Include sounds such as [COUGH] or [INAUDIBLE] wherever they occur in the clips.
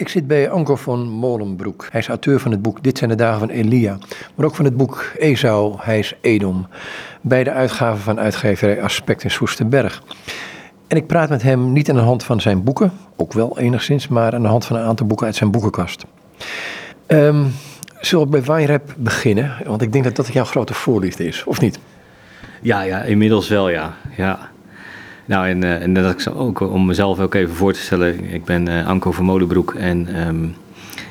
Ik zit bij Anko van Molenbroek. Hij is auteur van het boek Dit zijn de dagen van Elia. Maar ook van het boek Esau, hij is Edom. Beide uitgaven van uitgeverij Aspect in Soesterberg. En ik praat met hem niet aan de hand van zijn boeken, ook wel enigszins, maar aan de hand van een aantal boeken uit zijn boekenkast. Um, zullen we bij Weinrap beginnen? Want ik denk dat dat jouw grote voorliefde is, of niet? Ja, ja inmiddels wel, ja. ja. Nou, en, uh, en dat ik ook om mezelf ook even voor te stellen. Ik ben uh, Anko van Molenbroek en um,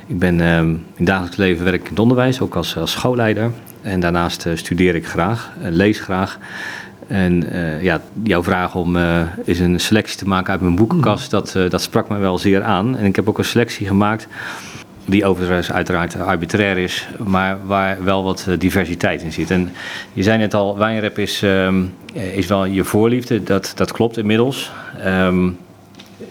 ik ben um, in het dagelijks leven werk ik in het onderwijs, ook als, als schoolleider. En daarnaast uh, studeer ik graag, lees graag. En ja, jouw vraag om is een selectie te maken uit mijn boekenkast, dat, dat sprak me wel zeer aan. En ik heb ook een selectie gemaakt die overigens uiteraard arbitrair is, maar waar wel wat eh, diversiteit in zit. En je zei net al, wijnrap is, um, is wel je voorliefde, dat, dat klopt inmiddels. Um,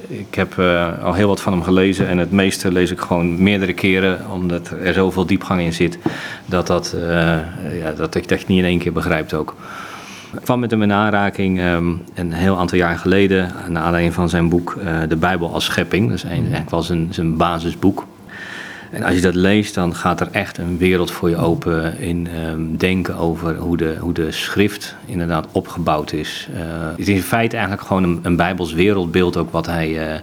ik heb uh, al heel wat van hem gelezen en het meeste lees ik gewoon meerdere keren, omdat er zoveel diepgang in zit, dat, dat, uh, ja, dat ik dat niet in één keer begrijp ook. Ik kwam met hem in aanraking um, een heel aantal jaar geleden, naar aanleiding van zijn boek De Bijbel als Schepping. Dat is eigenlijk wel zijn, zijn basisboek. En als je dat leest, dan gaat er echt een wereld voor je open in um, denken over hoe de, hoe de schrift inderdaad opgebouwd is. Uh, het is in feite eigenlijk gewoon een, een bijbels wereldbeeld ook wat hij uh,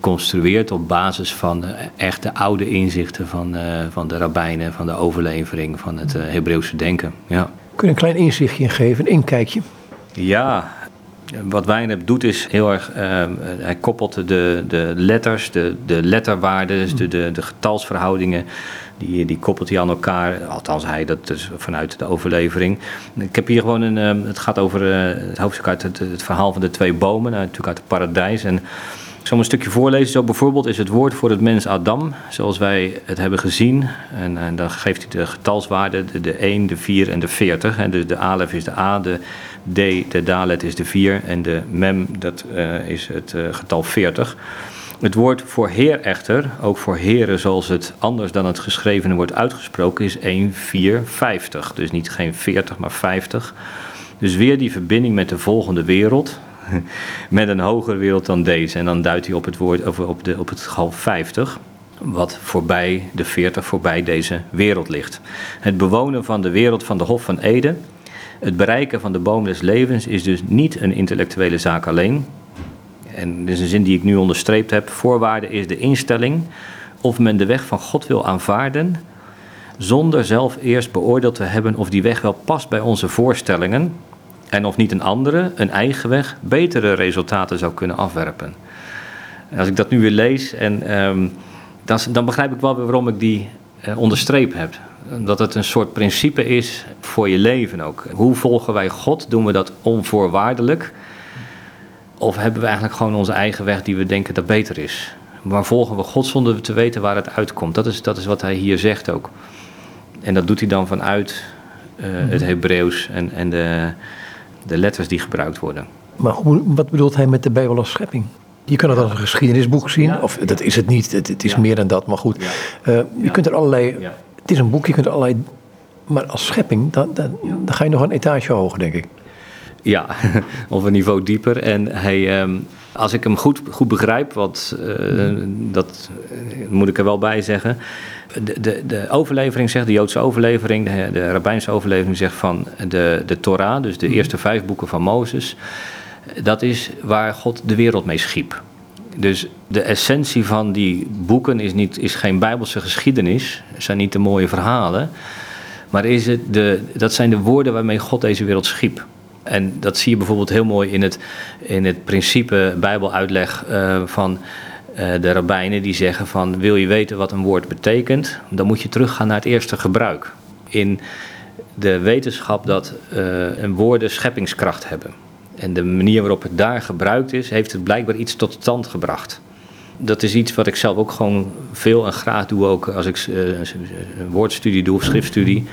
construeert op basis van uh, echte oude inzichten van, van de rabbijnen, van de overlevering, van het Hebreeuwse denken. Ja. Kun je een klein inzichtje geven, een inkijkje? Ja, wat Wijnep doet is heel erg, uh, hij koppelt de, de letters, de, de letterwaarden, dus de, de, getalsverhoudingen, die, die koppelt hij aan elkaar. Althans, hij, dat vanuit de overlevering. Ik heb hier gewoon een, uh, het gaat over uh, het hoofdstuk uit het, het, verhaal van de twee bomen, natuurlijk uit het paradijs. En ik zal een stukje voorlezen. Zo bijvoorbeeld is het woord voor het mens Adam, zoals wij het hebben gezien. En, en dan geeft hij de getalswaarden, de, de 1, de 4 en de 40. En dus de alef is de A, de D, de dalet is de 4 en de mem, dat uh, is het uh, getal 40. Het woord voor heer echter, ook voor heren zoals het anders dan het geschrevene wordt uitgesproken, is 1, 4, 50. Dus niet geen 40, maar 50. Dus weer die verbinding met de volgende wereld, [LAUGHS] met een hogere wereld dan deze. En dan duidt hij op het, woord, over op, de, op het getal 50, wat voorbij de 40, voorbij deze wereld ligt. Het bewonen van de wereld van de Hof van Eden, het bereiken van de boom des levens is dus niet een intellectuele zaak alleen. En dit is een zin die ik nu onderstreept heb. Voorwaarde is de instelling of men de weg van God wil aanvaarden, zonder zelf eerst beoordeeld te hebben of die weg wel past bij onze voorstellingen en of niet een andere, een eigen weg, betere resultaten zou kunnen afwerpen. En als ik dat nu weer lees, en, um, dan, dan, begrijp ik wel weer waarom ik die onderstreept heb. Dat het een soort principe is voor je leven ook. Hoe volgen wij God? Doen we dat onvoorwaardelijk? Of hebben we eigenlijk gewoon onze eigen weg die we denken dat beter is? Maar volgen we God zonder te weten waar het uitkomt? Dat is, dat is wat hij hier zegt ook. En dat doet hij dan vanuit uh, het Hebreeuws en, en de, de letters die gebruikt worden. Maar hoe, wat bedoelt hij met de Bijbel als schepping? Je kunt het als een geschiedenisboek zien, ja. of dat is het niet, het, het is ja. meer dan dat, maar goed. Ja. Uh, je kunt er allerlei, het is een boek, je kunt er allerlei, maar als schepping, dan, dan, dan ga je nog een etage hoger, denk ik. Ja, [LAUGHS] of een niveau dieper. En hij, um, als ik hem goed, goed begrijp, wat, uh, dat moet ik er wel bij zeggen. De, de, de overlevering zegt, de Joodse overlevering, de, de Rabbijnse overlevering zegt van de, de Torah, dus de eerste vijf boeken van Mozes, dat is waar God de wereld mee schiep. Dus de essentie van die boeken is, niet, is geen bijbelse geschiedenis, zijn niet de mooie verhalen, maar is het de, dat zijn de woorden waarmee God deze wereld schiep. En dat zie je bijvoorbeeld heel mooi in het, in het principe bijbeluitleg uh, van uh, de rabbijnen die zeggen van wil je weten wat een woord betekent, dan moet je teruggaan naar het eerste gebruik. In de wetenschap dat uh, een woorden scheppingskracht hebben. En de manier waarop het daar gebruikt is, heeft het blijkbaar iets tot stand gebracht. Dat is iets wat ik zelf ook gewoon veel en graag doe, ook als ik een woordstudie doe of schriftstudie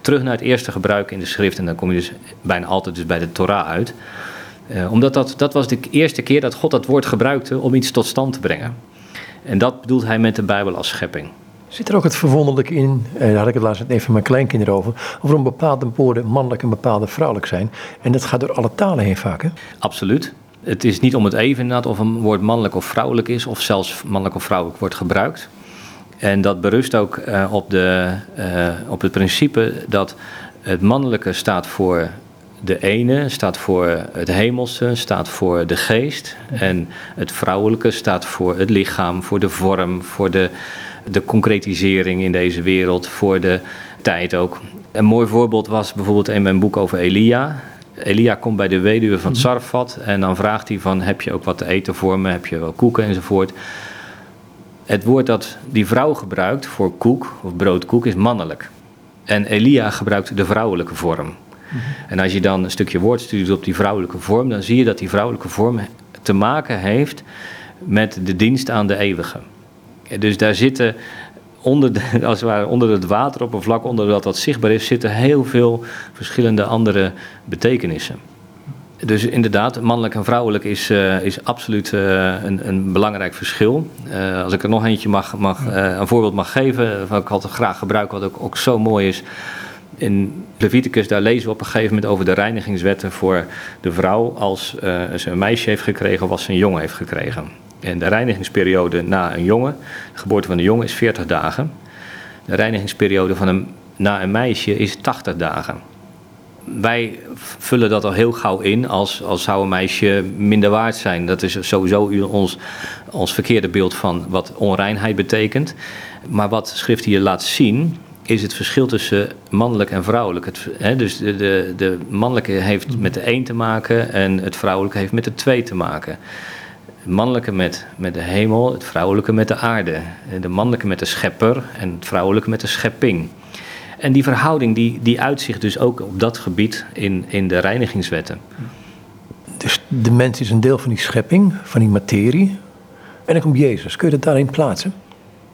terug naar het eerste gebruik in de schrift. En dan kom je dus bijna altijd dus bij de Torah uit. Uh, omdat dat, dat was de eerste keer dat God dat woord gebruikte om iets tot stand te brengen. En dat bedoelt hij met de Bijbel als schepping. Zit er ook het verwonderlijke in, eh, daar had ik het laatst even met mijn kleinkinderen over, over een bepaalde woorden mannelijk en bepaalde vrouwelijk zijn. En dat gaat door alle talen heen vaak, hè? Absoluut. Het is niet om het even inderdaad of een woord mannelijk of vrouwelijk is, of zelfs mannelijk of vrouwelijk wordt gebruikt. En dat berust ook uh, op, de, uh, op het principe dat het mannelijke staat voor de ene, staat voor het hemelse, staat voor de geest. En het vrouwelijke staat voor het lichaam, voor de vorm, voor de, de concretisering in deze wereld, voor de tijd ook. Een mooi voorbeeld was bijvoorbeeld in mijn boek over Elia. Elia komt bij de weduwe van Sarfat en dan vraagt hij van heb je ook wat te eten voor me, heb je wel koeken enzovoort. Het woord dat die vrouw gebruikt voor koek of broodkoek is mannelijk. En Elia gebruikt de vrouwelijke vorm. Mhm. En als je dan een stukje woordstudie doet op die vrouwelijke vorm, dan zie je dat die vrouwelijke vorm te maken heeft met de dienst aan de eeuwige. Dus daar zitten onder, de, [LAUGHS] als het ware, onder het wateroppervlak, onder dat dat zichtbaar is, zitten heel veel verschillende andere betekenissen. Dus inderdaad, mannelijk en vrouwelijk is, uh, is absoluut uh, een, een, belangrijk verschil. Uh, als ik er nog eentje mag, mag een voorbeeld mag geven, wat ik altijd graag gebruik, wat ook, ook zo mooi is. In Leviticus, daar lezen we op een gegeven moment over de reinigingswetten voor de vrouw als ze een meisje heeft gekregen of als ze een jongen heeft gekregen. En de reinigingsperiode na een jongen, de geboorte van een jongen, is 40 dagen. De reinigingsperiode van een, na een meisje is 80 dagen. Wij vullen dat al heel gauw in als, als zou een meisje minder waard zijn. Dat is sowieso ons, ons verkeerde beeld van wat onreinheid betekent. Maar wat schrift hier laat zien, is het verschil tussen mannelijk en vrouwelijk. Het, hè, dus de, de, de mannelijke heeft met de één te maken en het vrouwelijke heeft met de twee te maken. Het mannelijke met, met de hemel, het vrouwelijke met de aarde. De mannelijke met de schepper en het vrouwelijke met de schepping. En die verhouding die, die uitzicht dus ook op dat gebied in, in de reinigingswetten. Dus de mens is een deel van die schepping, van die materie. En dan komt Jezus. Kun je dat daarin plaatsen?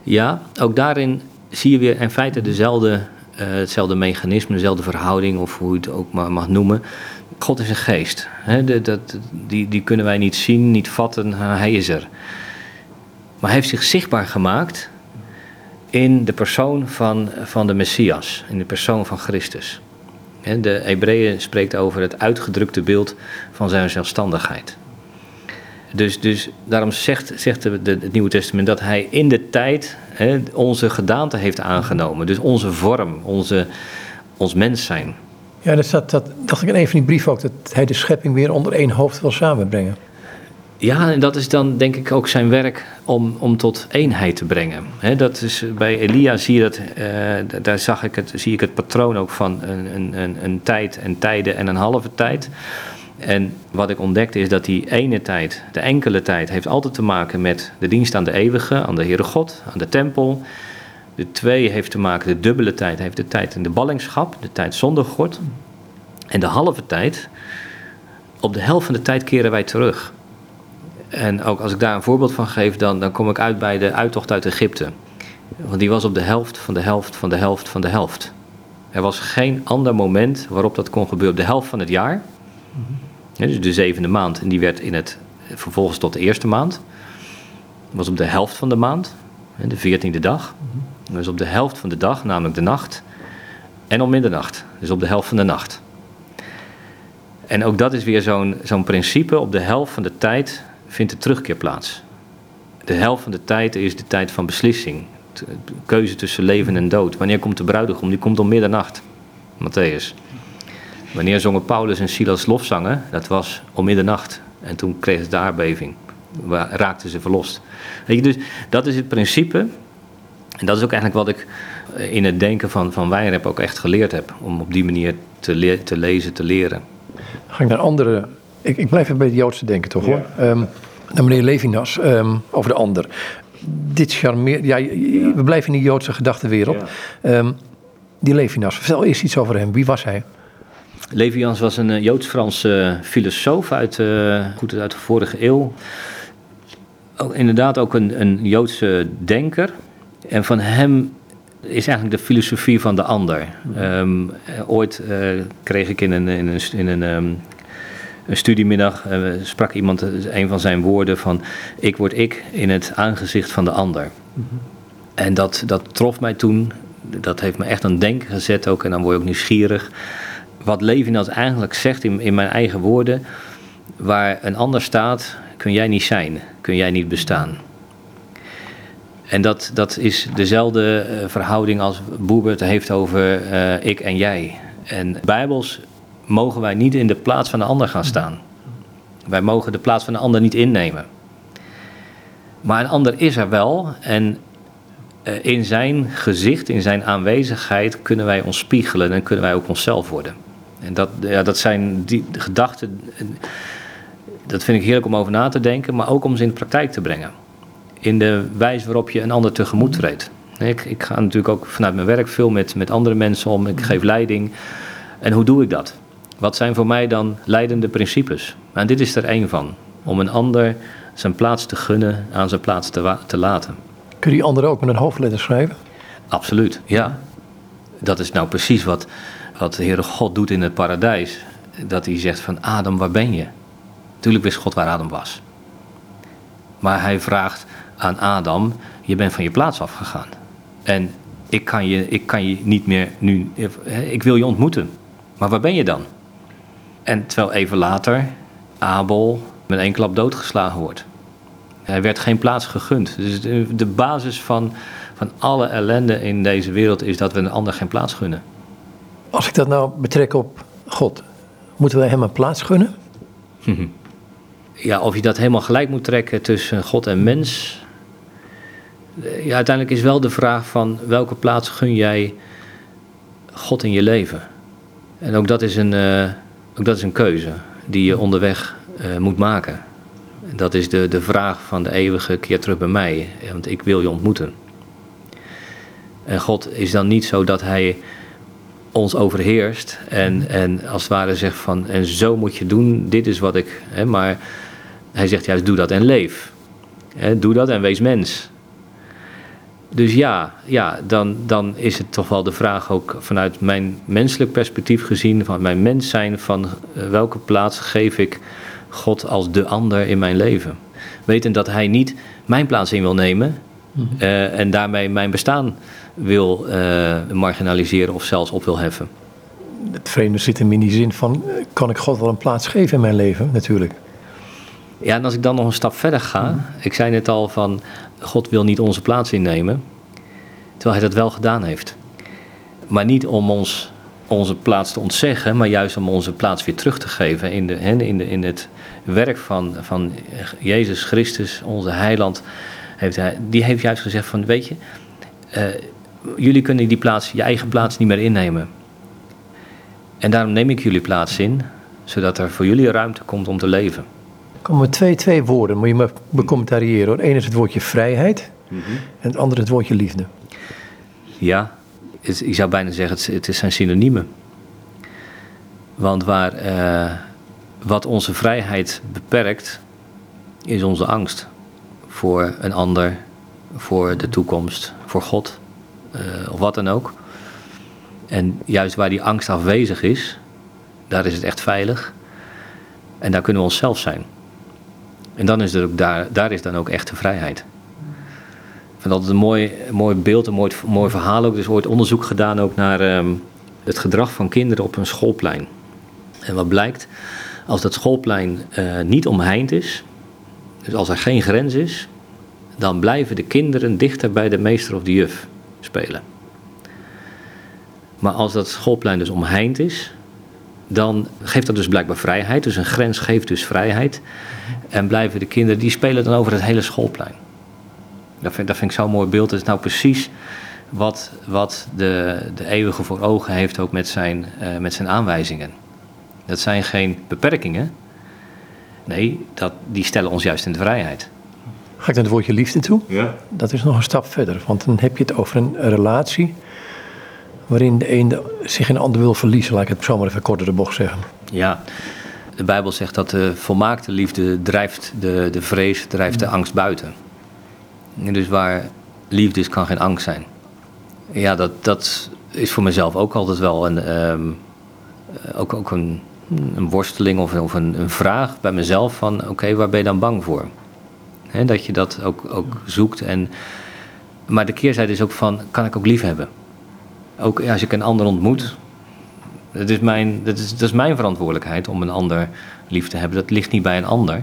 Ja, ook daarin zie je weer in feite dezelfde, uh, hetzelfde mechanisme, dezelfde verhouding, of hoe je het ook maar mag noemen. God is een geest. Die, die kunnen wij niet zien, niet vatten. Hij is er. Maar hij heeft zich zichtbaar gemaakt in de persoon van, van de Messias, in de persoon van Christus. De Hebreeën spreekt over het uitgedrukte beeld van zijn zelfstandigheid. Dus, dus daarom zegt, zegt de, het Nieuwe Testament dat hij in de tijd onze gedaante heeft aangenomen. Dus onze vorm, onze, ons mens zijn. Ja, dat, dat, dacht ik in een van die brieven ook, dat hij de schepping weer onder één hoofd wil samenbrengen. Ja, en dat is dan denk ik ook zijn werk om, om tot eenheid te brengen. dat is, bij Elia zie je dat, uh, daar zag ik het, zie ik het patroon ook van een, een, een tijd en tijden en een halve tijd. En wat ik ontdekte is dat die ene tijd, de enkele tijd, heeft altijd te maken met de dienst aan de eeuwige, aan de Heere God, aan de tempel. De twee heeft te maken, de dubbele tijd heeft de tijd in de ballingschap, de tijd zonder God. En de halve tijd, op de helft van de tijd keren wij terug. En ook als ik daar een voorbeeld van geef, dan, dan kom ik uit bij de uittocht uit Egypte. Want die was op de helft van de helft van de helft van de helft. Er was geen ander moment waarop dat kon gebeuren. Op de helft van het jaar, dus de zevende maand, en die werd in het, vervolgens tot de eerste maand. was op de helft van de maand, de veertiende dag. Was op de helft van de dag, namelijk de nacht. En om middernacht, dus op de helft van de nacht. En ook dat is weer zo'n zo'n principe. Op de helft van de tijd vindt de terugkeer plaats. De helft van de tijd is de tijd van beslissing. Keuze tussen leven en dood. Wanneer komt de bruidegom? Die komt om middernacht. Matthäus. Wanneer zongen Paulus en Silas lofzangen? Dat was om middernacht. En toen kregen ze de aardbeving. Raakten ze verlost. Weet je, dus dat is het principe. En dat is ook eigenlijk wat ik in het denken van, van Wijnrep ook echt geleerd heb. Om op die manier te, te lezen, te leren. Dan ga ik naar andere ik, ik blijf even bij het Joodse denken toch hoor. Um, naar meneer Levinas, um, over de ander. Dit charmeert, ja, we blijven in die Joodse gedachtenwereld. Um, die Levinas, vertel eerst iets over hem. Wie was hij? Levinas was een uh, Joods-Franse filosoof uit, uh, goed, uit de vorige eeuw. Ook, inderdaad ook een, een Joodse denker. En van hem is eigenlijk de filosofie van de ander. Um, ooit uh, kreeg ik in een, in een, in een um, een studiemiddag uh, sprak iemand eh, een van zijn woorden van ik word ik in het aangezicht van de ander. Mhm. En dat, dat trof mij toen, dat heeft me echt aan het denken gezet ook en dan word je ook nieuwsgierig. Wat Levinas eigenlijk zegt in, in mijn eigen woorden, waar een ander staat, kun jij niet zijn, kun jij niet bestaan. En dat, dat is dezelfde eh, verhouding als Boebert heeft over uh, ik en jij. En bijbels mogen wij niet in de plaats van de ander gaan staan. Wij mogen de plaats van de ander niet innemen. Maar een ander is er wel en uh, in zijn gezicht, in zijn aanwezigheid kunnen wij ons spiegelen en kunnen wij ook onszelf worden. En dat, ja, dat zijn die gedachten, dat vind ik heerlijk om over na te denken, maar ook om ze in de praktijk te brengen in de wijze waarop je een ander tegemoet treedt. Ik, ik ga natuurlijk ook vanuit mijn werk veel met, met andere mensen om. Ik geef leiding. En hoe doe ik dat? Wat zijn voor mij dan leidende principes? En dit is er één van. Om een ander zijn plaats te gunnen, aan zijn plaats te, te laten. Kun je die ander ook met een hoofdletter schrijven? Absoluut, ja. Dat is nou precies wat, wat de Heere God doet in het paradijs. Dat hij zegt van Adam, waar ben je? Tuurlijk wist God waar Adam was. Maar hij vraagt, aan Adam: Je bent van je plaats afgegaan. En ik kan je, ik kan je niet meer nu. Ik wil je ontmoeten. Maar waar ben je dan? En terwijl even later Abel met één klap doodgeslagen wordt. Hij werd geen plaats gegund. Dus de basis van, van alle ellende in deze wereld is dat we een ander geen plaats gunnen. Als ik dat nou betrek op God, moeten wij hem een plaats gunnen? [LAUGHS] Ja, of je dat helemaal gelijk moet trekken tussen God en mens, ja, uiteindelijk is wel de vraag van welke plaats gun jij God in je leven? En ook dat is een, uh, ook dat is een keuze die je onderweg uh, moet maken. Dat is de, de vraag van de eeuwige keer terug bij mij, want ik wil je ontmoeten. En God is dan niet zo dat Hij ons overheerst en, en als het ware zegt van en zo moet je doen, dit is wat ik, hè, maar Hij zegt juist doe dat en leef. Hè, doe dat en wees mens. Dus ja, ja dan, dan is het toch wel de vraag ook vanuit mijn menselijk perspectief gezien, van mijn mens zijn, van eh, welke plaats geef ik God als de ander in mijn leven. Wetend dat Hij niet mijn plaats in wil nemen mhm. eh, en daarmee mijn bestaan wil uh, marginaliseren of zelfs op wil heffen. Het vreemde zit hem in die zin van, kan ik God wel een plaats geven in mijn leven natuurlijk? Ja, en als ik dan nog een stap verder ga, ik zei net al van, God wil niet onze plaats innemen, terwijl hij dat wel gedaan heeft. Maar niet om ons onze plaats te ontzeggen, maar juist om onze plaats weer terug te geven in, de, in, de, in het werk van, van Jezus Christus, onze heiland. Heeft hij, die heeft juist gezegd van, weet je, uh, jullie kunnen die plaats, je eigen plaats niet meer innemen. En daarom neem ik jullie plaats in, zodat er voor jullie ruimte komt om te leven komen twee, twee woorden, moet je me becommentariëren hoor. Eén is het woordje vrijheid mhm. en het andere het woordje liefde. Ja, het, ik zou bijna zeggen, het, het zijn synoniemen. Want waar, uh, wat onze vrijheid beperkt, is onze angst voor een ander, voor de toekomst, voor God uh, of wat dan ook. En juist waar die angst afwezig is, daar is het echt veilig. En daar kunnen we onszelf zijn. En dan is er ook daar, daar is dan ook echte vrijheid. Ik vind altijd een mooi, mooi beeld, een mooi, mooi verhaal ook. Er is ooit onderzoek gedaan ook naar ehm, het gedrag van kinderen op een schoolplein. En wat blijkt, als dat schoolplein uh, niet omheind is, dus als er geen grens is, dan blijven de kinderen dichter bij de meester of de juf spelen. Maar als dat schoolplein dus omheind is, dan geeft dat dus blijkbaar vrijheid. Dus een grens geeft dus vrijheid. En blijven de kinderen, die spelen dan over het hele schoolplein. Dat vind, dat vind ik zo'n mooi beeld. Dat is nou precies wat, wat de, de eeuwige voor ogen heeft ook met zijn, uh, met zijn aanwijzingen. Dat zijn geen beperkingen. Nee, dat, die stellen ons juist in de vrijheid. Ga ik naar het woordje liefde toe? Ja. Dat is nog een stap verder. Want dan heb je het over een relatie waarin de een zich in de ander wil verliezen. Laat ik het zo maar even korter de bocht zeggen. Ja, de Bijbel zegt dat de volmaakte liefde drijft de, de vrees, drijft de angst buiten. En dus waar liefde is, kan geen angst zijn. Ja, dat, dat is voor mezelf ook altijd wel een, ehm, ook, ook een, een worsteling of, of een, een vraag bij mezelf van oké, waar ben je dan bang voor? dat je dat ook, ook zoekt. En, maar de keerzijde is ook van, kan ik ook lief hebben? Ook als ik een ander ontmoet, Dat is, mijn, dat, is, dat is mijn verantwoordelijkheid om een ander lief te hebben. Dat ligt niet bij een ander.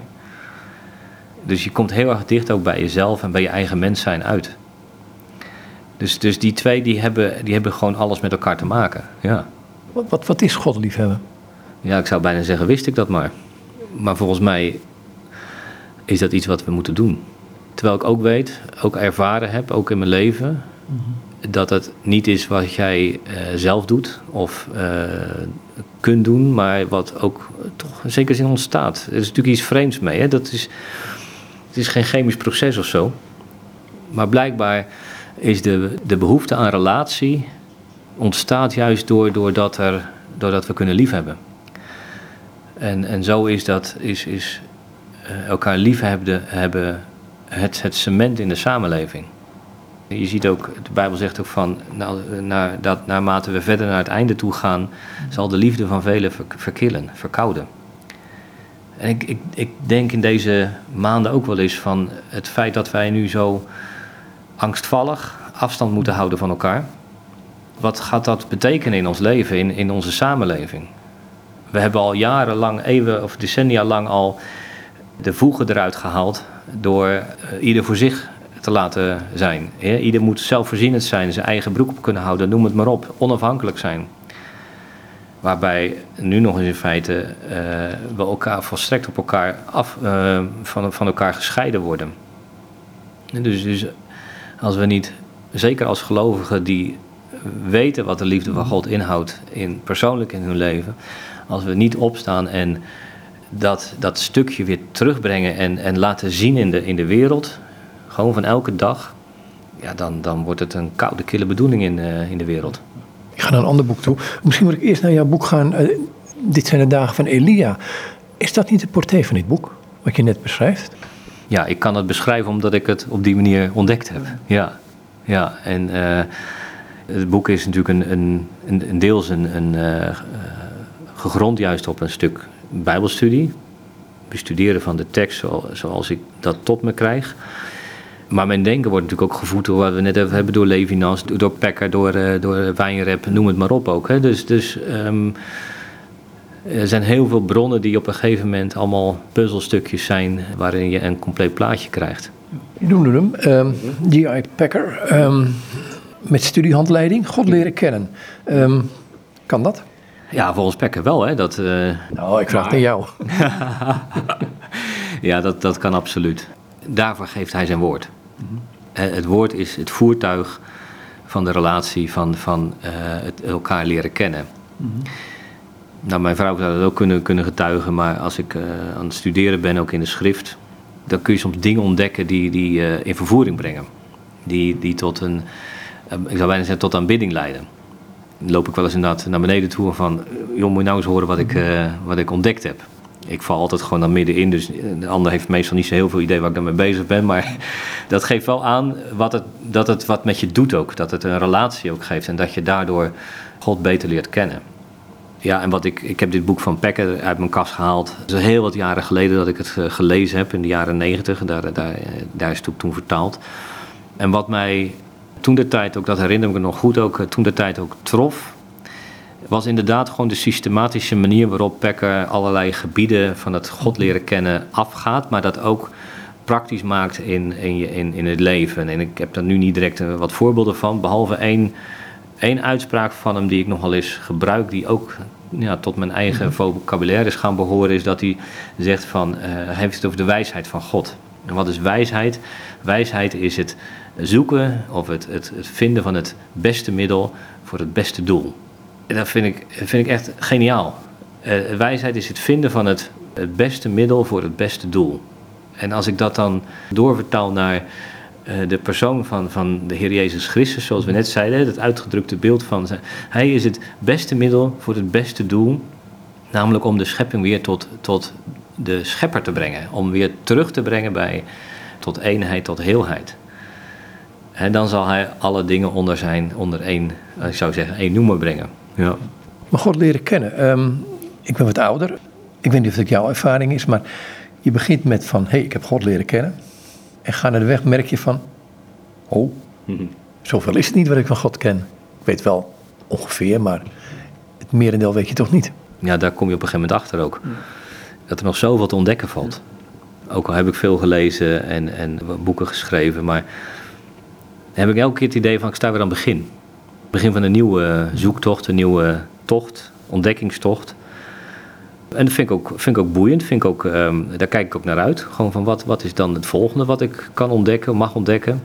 Dus je komt heel erg dicht ook bij jezelf en bij je eigen mens zijn uit. Dus, dus die twee die hebben, die hebben gewoon alles met elkaar te maken. Ja. Wat, wat, wat is God liefhebben? ja, ik zou bijna zeggen, wist ik dat maar. Maar volgens mij is dat iets wat we moeten doen. Terwijl ik ook weet, ook ervaren heb, ook in mijn leven, dat het niet is wat jij eh, zelf doet of eh, kunt doen, maar wat ook toch in zekere zin ontstaat. Er is natuurlijk iets vreemds mee. Hè? Dat is, het is geen chemisch proces of zo. Maar blijkbaar is de, de behoefte aan relatie ontstaat juist door, doordat, er, doordat we kunnen liefhebben. En, en zo is dat, is, is eh, elkaar liefhebben hebben het, het cement in de samenleving. Je ziet ook, de Bijbel zegt ook van, nou, dat naarmate we verder naar het einde toe gaan, zal de liefde van velen ver- verkillen, verkouden. En ik, ik, ik denk in deze maanden ook wel eens van het feit dat wij nu zo angstvallig afstand moeten houden van elkaar. Wat gaat dat betekenen in ons leven, in, in onze samenleving? We hebben al jarenlang, eeuwen of decennia lang al de voegen eruit gehaald door eh, ieder voor zich te laten zijn. Ieder moet zelfvoorzienend zijn, zijn eigen broek op kunnen houden, noem het maar op, onafhankelijk zijn. Waarbij nu nog eens in feite eh, we elkaar volstrekt op elkaar af, eh, van, van elkaar gescheiden worden. En Dus, dus als we niet, zeker als gelovigen die weten wat de liefde van God inhoudt, in, persoonlijk in hun leven, als we niet opstaan en dat, dat stukje weer terugbrengen en, en laten zien in de, in de wereld, gewoon van elke dag, ja, dan, dan wordt het een koude, kille bedoeling in, eh, in de wereld. Ik ga naar een ander boek toe. Misschien moet ik eerst naar jouw boek gaan. Eh, dit zijn de dagen van Elia. Is dat niet de portée van dit boek, wat je net beschrijft? Ja, ik kan het beschrijven omdat ik het op die manier ontdekt heb. Ja, ja. en eh, het boek is natuurlijk een, een, een, deels een, een, gegrond juist op een stuk bijbelstudie. Bestuderen van de tekst zoals ik dat tot me krijg. Maar mijn denken wordt natuurlijk ook gevoed door wat we net even hebben, door Levinas, door Pekker, door, eh, door Wijnrep, noem het maar op ook. Hè. Dus, dus ehm, er zijn heel veel bronnen die op een gegeven moment allemaal puzzelstukjes zijn waarin je een compleet plaatje krijgt. Je noemde hem, ehm G.I. Packer, ehm, met studiehandleiding, God leren kennen. Kan dat? Ja, volgens Pekker wel, hè. Dat, eh, Nou, ik vraag het aan jou. [LAUGHS] ja, dat, dat kan absoluut. Daarvoor geeft hij zijn woord. Eh, Het woord is het voertuig van de relatie, van, van eh, het elkaar leren kennen. Nou, mijn vrouw zou dat ook kunnen, kunnen getuigen, maar als ik eh, aan het studeren ben, ook in de schrift, dan kun je soms dingen ontdekken die, die in vervoering brengen. Die, die tot een, ik zou bijna zeggen, tot aanbidding leiden. Dan loop ik wel eens inderdaad naar beneden toe van, joh, moet je nou eens horen wat ik, eh, wat ik ontdekt heb. Ik val altijd gewoon dan middenin, dus de ander heeft meestal niet zo heel veel idee waar ik daarmee bezig ben. Maar [LAUGHS] dat geeft wel aan wat het, dat het wat met je doet ook. Dat het een relatie ook geeft en dat je daardoor God beter leert kennen. Ja, en wat ik, ik heb dit boek van Pekker uit mijn kast gehaald. Het is heel wat jaren geleden dat ik het eh, gelezen heb, in de jaren negentig. Daar, daar, daar is het ook toen vertaald. En wat mij toen de tijd, ook dat herinner ik me nog goed, ook eh, toen de tijd ook trof, was inderdaad gewoon de systematische manier waarop Pekker allerlei gebieden van het God leren kennen afgaat, maar dat ook praktisch maakt in, in, je- in, in het leven. En ik heb daar nu niet direct eh, wat voorbeelden van, behalve één, één uitspraak van hem die ik nogal eens gebruik, die ook ja, tot mijn eigen vocabulaire is gaan behoren, is dat hij zegt van, eh, hij heeft het over de wijsheid van God. En wat is wijsheid? Wijsheid is het zoeken of het, het, het vinden van het beste middel voor het beste doel. Dat vind ik, vind ik echt geniaal. Eh, wijsheid is het vinden van het, beste middel voor het beste doel. En als ik dat dan doorvertaal naar eh, de persoon van, van de Heer Jezus Christus, zoals we net zeiden, het uitgedrukte beeld van zijn. Hij is het beste middel voor het beste doel, namelijk om de schepping weer tot, tot de schepper te brengen. Om weer terug te brengen bij, tot eenheid, tot heelheid. En dan zal hij alle dingen onder zijn, onder één, ik zou zeggen, één noemer brengen. Ja. Maar God leren kennen. Ehm, ik ben wat ouder. Ik weet niet of het jouw ervaring is, maar je begint met van, hé, hey, ik heb God leren kennen. En ga naar de weg merk je van, oh, zoveel is het niet wat ik van God ken. Ik weet wel ongeveer, maar het het merendeel weet je toch niet. Ja, daar kom je op een gegeven moment achter ook. Dat er nog zoveel te ontdekken valt. Ook al heb ik veel gelezen en, en boeken geschreven, maar heb ik elke keer het idee van ik sta weer aan het begin. Begin van een nieuwe zoektocht, een nieuwe tocht, ontdekkingstocht. En dat vind ik ook, vind ik ook boeiend. Vind ik ook, um, daar kijk ik ook naar uit. Gewoon van wat, wat is dan het volgende wat ik kan ontdekken, mag ontdekken.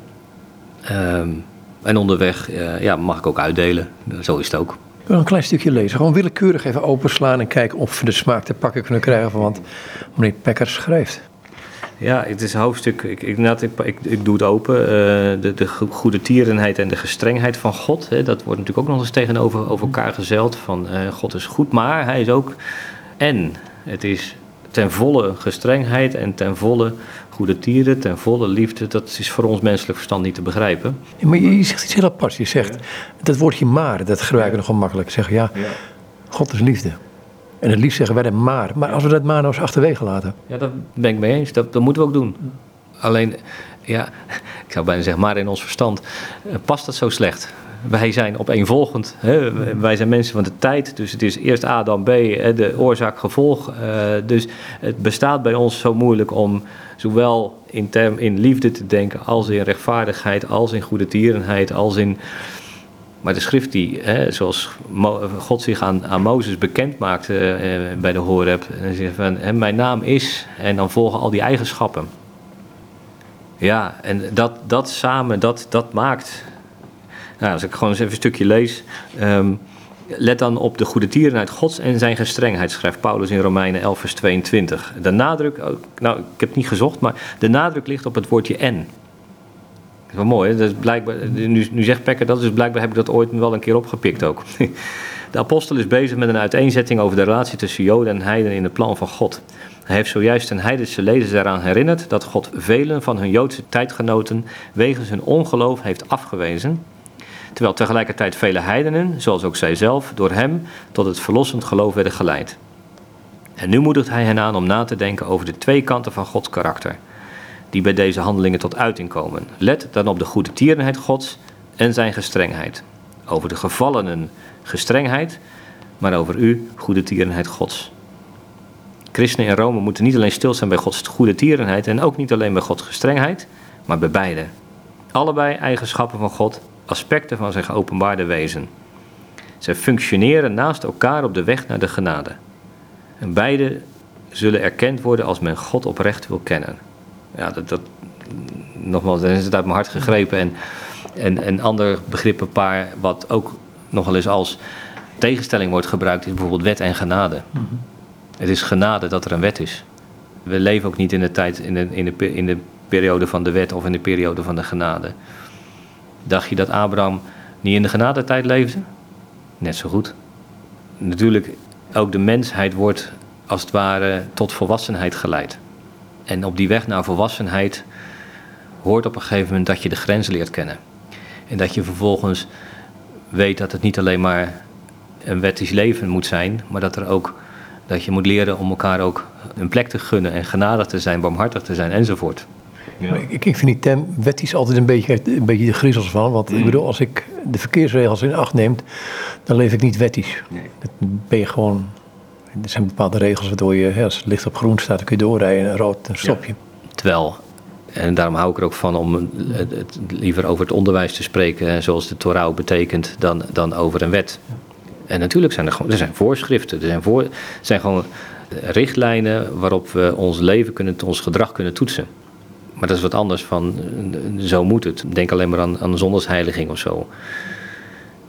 Um, en onderweg uh, ja, mag ik ook uitdelen. Zo is het ook. Een klein stukje lezen. Gewoon willekeurig even openslaan en kijken of we de smaak te pakken kunnen krijgen van wat meneer Pekker schrijft. Ja, het is een hoofdstuk. Ik, ik, ik, ik, ik doe het open. Uh, de, de goede tierenheid en de gestrengheid van God. Hè, dat wordt natuurlijk ook nog eens tegenover over elkaar gezeld. Van uh, God is goed, maar hij is ook. En het is ten volle gestrengheid en ten volle goede tieren, ten volle liefde. Dat is voor ons menselijk verstand niet te begrijpen. Maar je, zegt iets heel apart. Je zegt ja. dat woordje maar, dat gebruiken we nogal makkelijk. Zeggen ja, God is liefde. En het liefst zeggen wij dan maar. Maar als we dat maar nou eens achterwege laten. Ja, daar ben ik mee eens. Dat, dat moeten we ook doen. Alleen, ja, ik zou bijna zeggen, maar in ons verstand eh, past dat zo slecht. Wij zijn opeenvolgend. Hè? Wij zijn mensen van de tijd. Dus het is eerst A dan B, de oorzaak-gevolg. Uh, dus het bestaat bij ons zo moeilijk om zowel in, term, in liefde te denken, als in rechtvaardigheid, als in goede tierenheid, als in maar de schrift die, hè, zoals God zich aan, aan Mozes bekend maakte eh, bij de Horeb, en zegt van, hè, mijn naam is, en dan volgen al die eigenschappen. Ja, en dat, dat samen, dat, dat maakt. Nou, als ik gewoon eens even een stukje lees. Um, let dan op de goede tierenheid Gods en zijn gestrengheid, schrijft Paulus in Romeinen 11, vers 22. De nadruk, nou, ik heb het niet gezocht, maar de nadruk ligt op het woordje en wel mooi? Dat is blijkbaar, nu, nu zegt Pekker dat, dus blijkbaar heb ik dat ooit wel een keer opgepikt ook. [LAUGHS] De apostel is bezig met een uiteenzetting over de relatie tussen Joden en Heiden in het plan van God. Hij heeft zojuist een heidense lezers eraan herinnerd dat God velen van hun Joodse tijdgenoten wegens hun ongeloof heeft afgewezen, terwijl tegelijkertijd vele heidenen, zoals ook zij zelf, door hem tot het verlossend geloof werden geleid. En nu moedigt hij hen aan om na te denken over de twee kanten van Gods karakter die bij deze handelingen tot uiting komen. Let dan op de goede tierenheid Gods en zijn gestrengheid. Over de gevallenen gestrengheid, maar over u goede tierenheid Gods. Christenen in Rome moeten niet alleen stilstaan bij Gods goede tierenheid en ook niet alleen bij Gods gestrengheid, maar bij beide. Allebei eigenschappen van God, aspecten van zijn geopenbaarde wezen. Zij functioneren naast elkaar op de weg naar de genade. En beide zullen erkend worden als men God oprecht wil kennen ja, dat, dat, nogmaals, dan is het uit mijn hart gegrepen. En, en een ander begrip, een paar, wat ook nogal eens als tegenstelling wordt gebruikt, is bijvoorbeeld wet en genade. Mhm. Het is genade dat er een wet is. We leven ook niet in de tijd, in de, in, de, in de periode van de wet of in de periode van de genade. Dacht je dat Abraham niet in de genadetijd leefde? Net zo goed. Natuurlijk, ook de mensheid wordt als het ware tot volwassenheid geleid. En op die weg naar volwassenheid hoort op een gegeven moment dat je de grens leert kennen. En dat je vervolgens weet dat het niet alleen maar een wettisch leven moet zijn, maar dat er ook dat je moet leren om elkaar ook een plek te gunnen en genadig te zijn, barmhartig te zijn enzovoort. Ja. Ik, ik vind die term wettisch altijd een beetje, een beetje de griezels van. Want ik mm. bedoel, als ik de verkeersregels in acht neem, dan leef ik niet wettisch. Nee. Dan ben je gewoon er zijn bepaalde regels waardoor je, als het licht op groen staat, dan kun je doorrijden en rood, dan stop je. Terwijl, en daarom hou ik er ook van om het, liever over het onderwijs te spreken, zoals de Torah betekent, dan, dan over een wet. En natuurlijk zijn er gewoon er zijn voorschriften, er zijn, voor, zijn gewoon richtlijnen waarop we ons leven kunnen, ons gedrag kunnen toetsen. Maar dat is wat anders van zo moet het. Denk alleen maar aan, aan zondagsheiliging of zo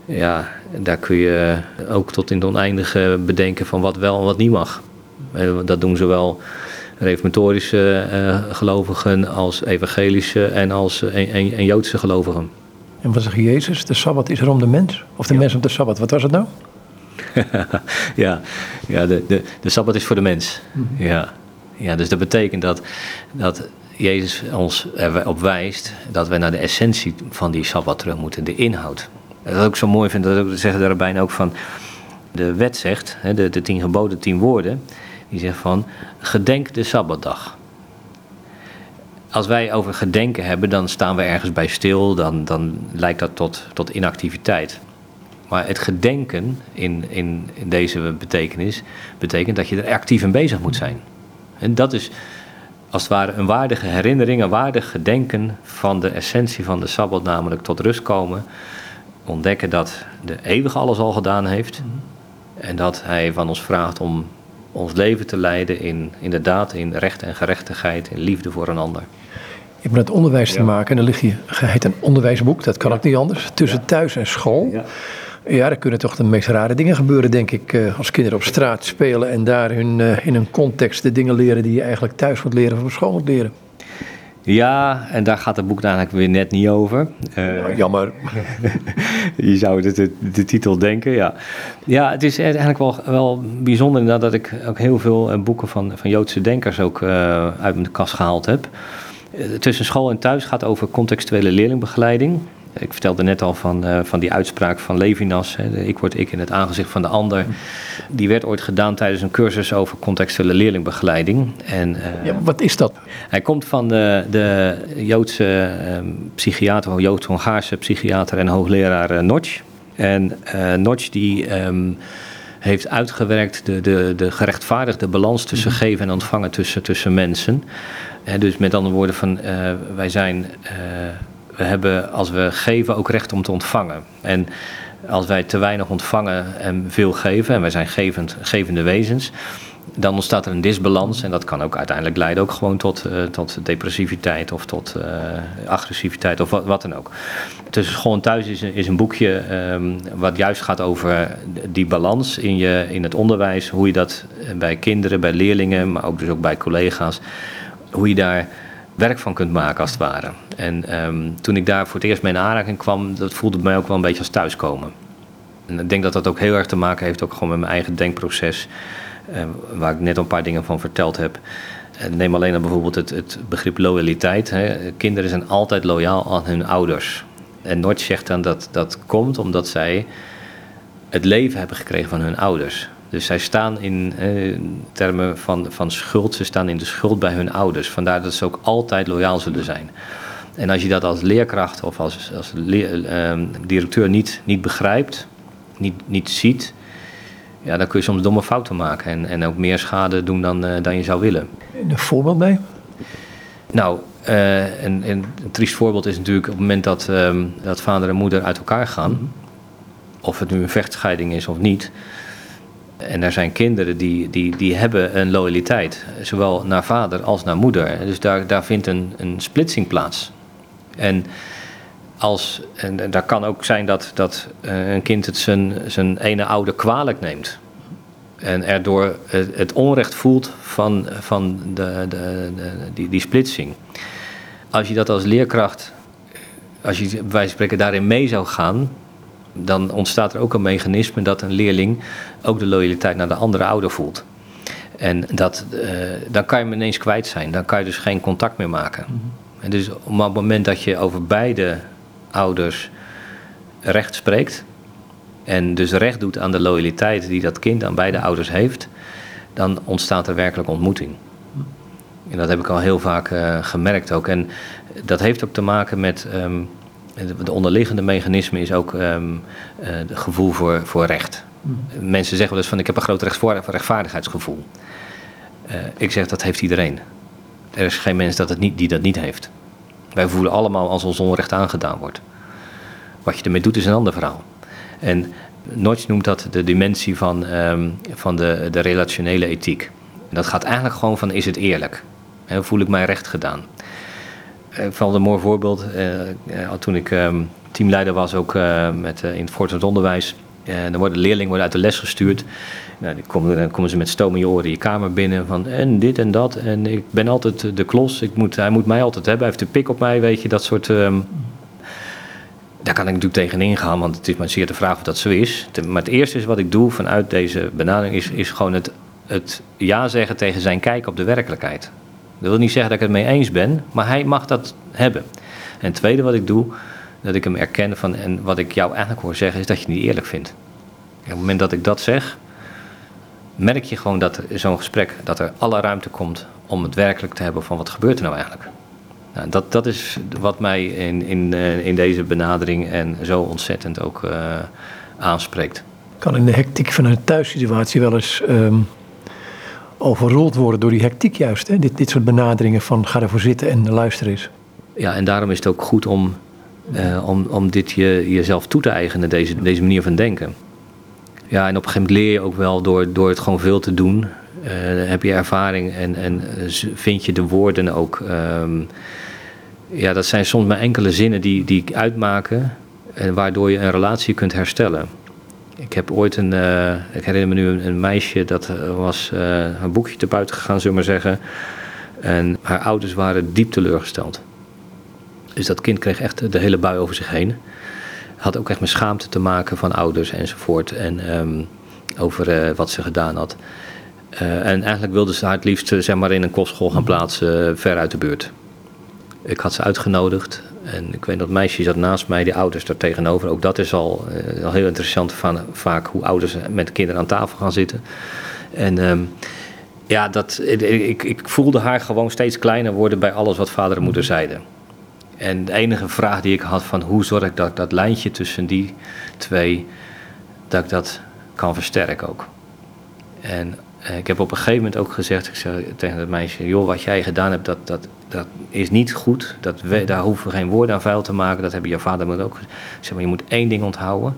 ja, daar kun je ook tot in het oneindige bedenken van wat wel en wat niet mag. Dat doen zowel reformatorische uh, gelovigen als evangelische en als en, en, Joodse gelovigen. En wat zegt Jezus? De Sabbat is er om de mens? Of de mens om de Sabbat? Wat was het nou? [LAUGHS] ja, ja de, de, de Sabbat is voor de mens. Mhm. ja. ja, dus dat betekent dat, dat Jezus ons erop wijst dat we naar de essentie van die Sabbat terug moeten, de inhoud. Wat ik zo mooi vind, dat zeggen de rabbijnen ook van... De wet zegt, de, de tien geboden, tien woorden... die zegt van, gedenk de Sabbatdag. Als wij over gedenken hebben, dan staan we ergens bij stil... dan, dan lijkt dat tot, tot inactiviteit. Maar het gedenken in, in, in deze betekenis betekent dat je er actief in bezig moet zijn. En dat is als het ware een waardige herinnering, een waardig gedenken van de essentie van de Sabbat, namelijk tot rust komen. Ontdekken dat de eeuwige alles al gedaan heeft. En dat hij van ons vraagt om ons leven te leiden in inderdaad in recht en gerechtigheid, in liefde voor een ander. Je hebt met onderwijs te maken en dan ligt hier geheet een onderwijsboek, dat kan ook niet anders, tussen thuis en school. Ja. Ja, er kunnen toch de meest rare dingen gebeuren, denk ik. Eh, als kinderen op straat spelen en daar hun, eh, in een context de dingen leren die je eigenlijk thuis moet leren of op school moet leren. Ja, en daar gaat het boek eigenlijk weer net niet over. Uh, jammer. [LAUGHS] je zou de, de, de, titel denken, ja. Ja, het is eigenlijk wel, wel bijzonder dat ik ook heel veel boeken van, van Joodse denkers ook uit mijn kast gehaald heb. Tussen school en thuis gaat over contextuele leerlingbegeleiding. Ik vertelde net al van, uh, van die uitspraak van Levinas. Hè, ik word ik in het aangezicht van de ander. Die werd ooit gedaan tijdens een cursus over contextuele leerlingbegeleiding. En, uh, ja, wat is dat? Hij komt van de, de Joodse uh, psychiater, of Joods-Hongaarse psychiater en hoogleraar uh, Notch. En Notch die... Um, heeft uitgewerkt de, de, de gerechtvaardigde balans tussen mhm. geven en ontvangen tussen, tussen mensen. En dus met andere woorden, van, wij zijn we hebben als we geven ook recht om te ontvangen. En als wij te weinig ontvangen en veel geven, en wij zijn gevend, gevende wezens, dan ontstaat er een disbalans. En dat kan ook uiteindelijk leiden ook gewoon tot, uh, tot depressiviteit of tot uh, agressiviteit of wat, dan ook. Tussen school en thuis is, is een boekje um, wat juist gaat over die balans in, je, in het onderwijs. Hoe je dat bij kinderen, bij leerlingen, maar ook dus ook bij collega's, hoe je daar werk van kunt maken als het ware. En um, toen ik daar voor het eerst mee in aanraking kwam, dat voelde mij ook wel een beetje als thuiskomen. En ik denk dat dat ook heel erg te maken heeft ook gewoon met mijn eigen denkproces, uh, waar ik net een paar dingen van verteld heb. neem alleen dan bijvoorbeeld het, het begrip loyaliteit. Hè. Kinderen zijn altijd loyaal aan hun ouders. En Nord zegt dan dat dat komt omdat zij het leven hebben gekregen van hun ouders. Dus zij staan in eh, termen van, van schuld, ze staan in de schuld bij hun ouders. Vandaar dat ze ook altijd loyaal zullen zijn. En als je dat als leerkracht of als, als ehm, directeur niet, niet begrijpt, niet, niet ziet, ja, dan kun je soms domme fouten maken en, en ook meer schade doen dan, uh, dan je zou willen. Een voorbeeld bij? Nou, uh, een, een, triest voorbeeld is natuurlijk op het moment dat, ehm, dat vader en moeder uit elkaar gaan, mhm. of het nu een vechtscheiding is of niet, en er zijn kinderen die, die, die hebben een loyaliteit, zowel naar vader als naar moeder. Dus daar, daar vindt een, een splitsing plaats. En, als, en daar kan ook zijn dat, dat eh, een kind het zijn, zijn ene ouder kwalijk neemt. En erdoor het, het onrecht voelt van, van de, de, die, die splitsing. Als je dat als leerkracht, als je wij spreken daarin mee zou gaan, dan ontstaat er ook een mechanisme dat een leerling ook de loyaliteit naar de andere ouder voelt. En dat, uh, dan kan je hem ineens kwijt zijn. Dan kan je dus geen contact meer maken. Mhm. En dus op het moment dat je over beide ouders recht spreekt. En dus recht doet aan de loyaliteit die dat kind aan beide ouders heeft. Dan ontstaat er werkelijk ontmoeting. Mhm. En dat heb ik al heel vaak uh, gemerkt ook. En dat heeft ook te maken met um, de onderliggende mechanisme is ook um, uh, het gevoel voor, voor recht. Mm. Mensen zeggen wel eens van ik heb een groot rechtvaardigheidsgevoel. Uh, ik zeg dat heeft iedereen. Er is geen mens dat het niet, die dat niet heeft. Wij voelen allemaal als ons onrecht aangedaan wordt. Wat je ermee doet is een ander verhaal. En Notch noemt dat de dimensie van, um, van de, de relationele ethiek. En dat gaat eigenlijk gewoon van is het eerlijk? He, voel ik mij recht gedaan? Ik eh, vond een mooi voorbeeld. Uh, toen ik um, teamleider was, ook met, in het voortgezet onderwijs. dan worden leerlingen worden uit de les gestuurd. Nou, dan, komen, dan komen ze met stoom in je oren je kamer binnen. Van en dit en dat. En ik ben altijd de klos. Ik moet, hij moet mij altijd hebben. Hij heeft de pik op mij, weet je. Dat soort... Um, daar kan ik natuurlijk tegenin gaan, want het is maar zeer de vraag of dat zo is. Maar het eerste is wat ik doe vanuit deze benadering, is, is gewoon het, het ja zeggen tegen zijn kijk op de werkelijkheid. Dat wil niet zeggen dat ik het mee eens ben, maar hij mag dat hebben. En het tweede wat ik doe, dat ik hem erken van, en wat ik jou eigenlijk hoor zeggen, is dat je het niet eerlijk vindt. op het moment dat ik dat zeg, merk je gewoon dat zo'n gesprek, dat er alle ruimte komt om het werkelijk te hebben van wat gebeurt er nou eigenlijk. Nou, dat, dat is wat mij in, in, eh, in deze benadering en zo ontzettend ook uh, aanspreekt. Kan in de hectiek van een thuissituatie wel eens ehm, overrold worden door die hectiek juist. Hè? Dit, dit soort benaderingen van ga ervoor zitten en luister eens. Ja, en daarom is het ook goed om, uh, om, om dit je, jezelf toe te eigenen, deze, deze manier van denken. Ja, en op een gegeven moment leer je ook wel door, door het gewoon veel te doen. Uh, heb je ervaring en, en vind je de woorden ook. Um, ja, dat zijn soms maar enkele zinnen die, die uitmaken. En waardoor je een relatie kunt herstellen. Ik heb ooit een, uh, ik herinner me nu een, een meisje dat was uh, een boekje te buiten gegaan, zullen we maar zeggen. En haar ouders waren diep teleurgesteld. Dus dat kind kreeg echt de hele bui over zich heen. Had ook echt met schaamte te maken van ouders enzovoort. En um, over uh, wat ze gedaan had. en eigenlijk wilde ze haar het liefst zeg maar, in een kostschool gaan plaatsen, ver uit de buurt. Ik had ze uitgenodigd. En ik weet dat meisje zat naast mij, die ouders daar tegenover. Ook dat is al, uh, al heel interessant van vaak hoe ouders met kinderen aan tafel gaan zitten. En um, ja, dat, ik, ik voelde haar gewoon steeds kleiner worden bij alles wat vader en moeder zeiden. En de enige vraag die ik had van hoe zorg ik dat dat lijntje tussen die twee, dat ik dat kan versterken ook. En uh, ik heb op een gegeven moment ook gezegd ik zei tegen dat meisje, joh, wat jij gedaan hebt, dat, dat, dat is niet goed. Dat we, daar hoeven we geen woorden aan vuil te maken. Dat hebben je vader en moeder ook. Zeg maar, je moet één ding onthouden.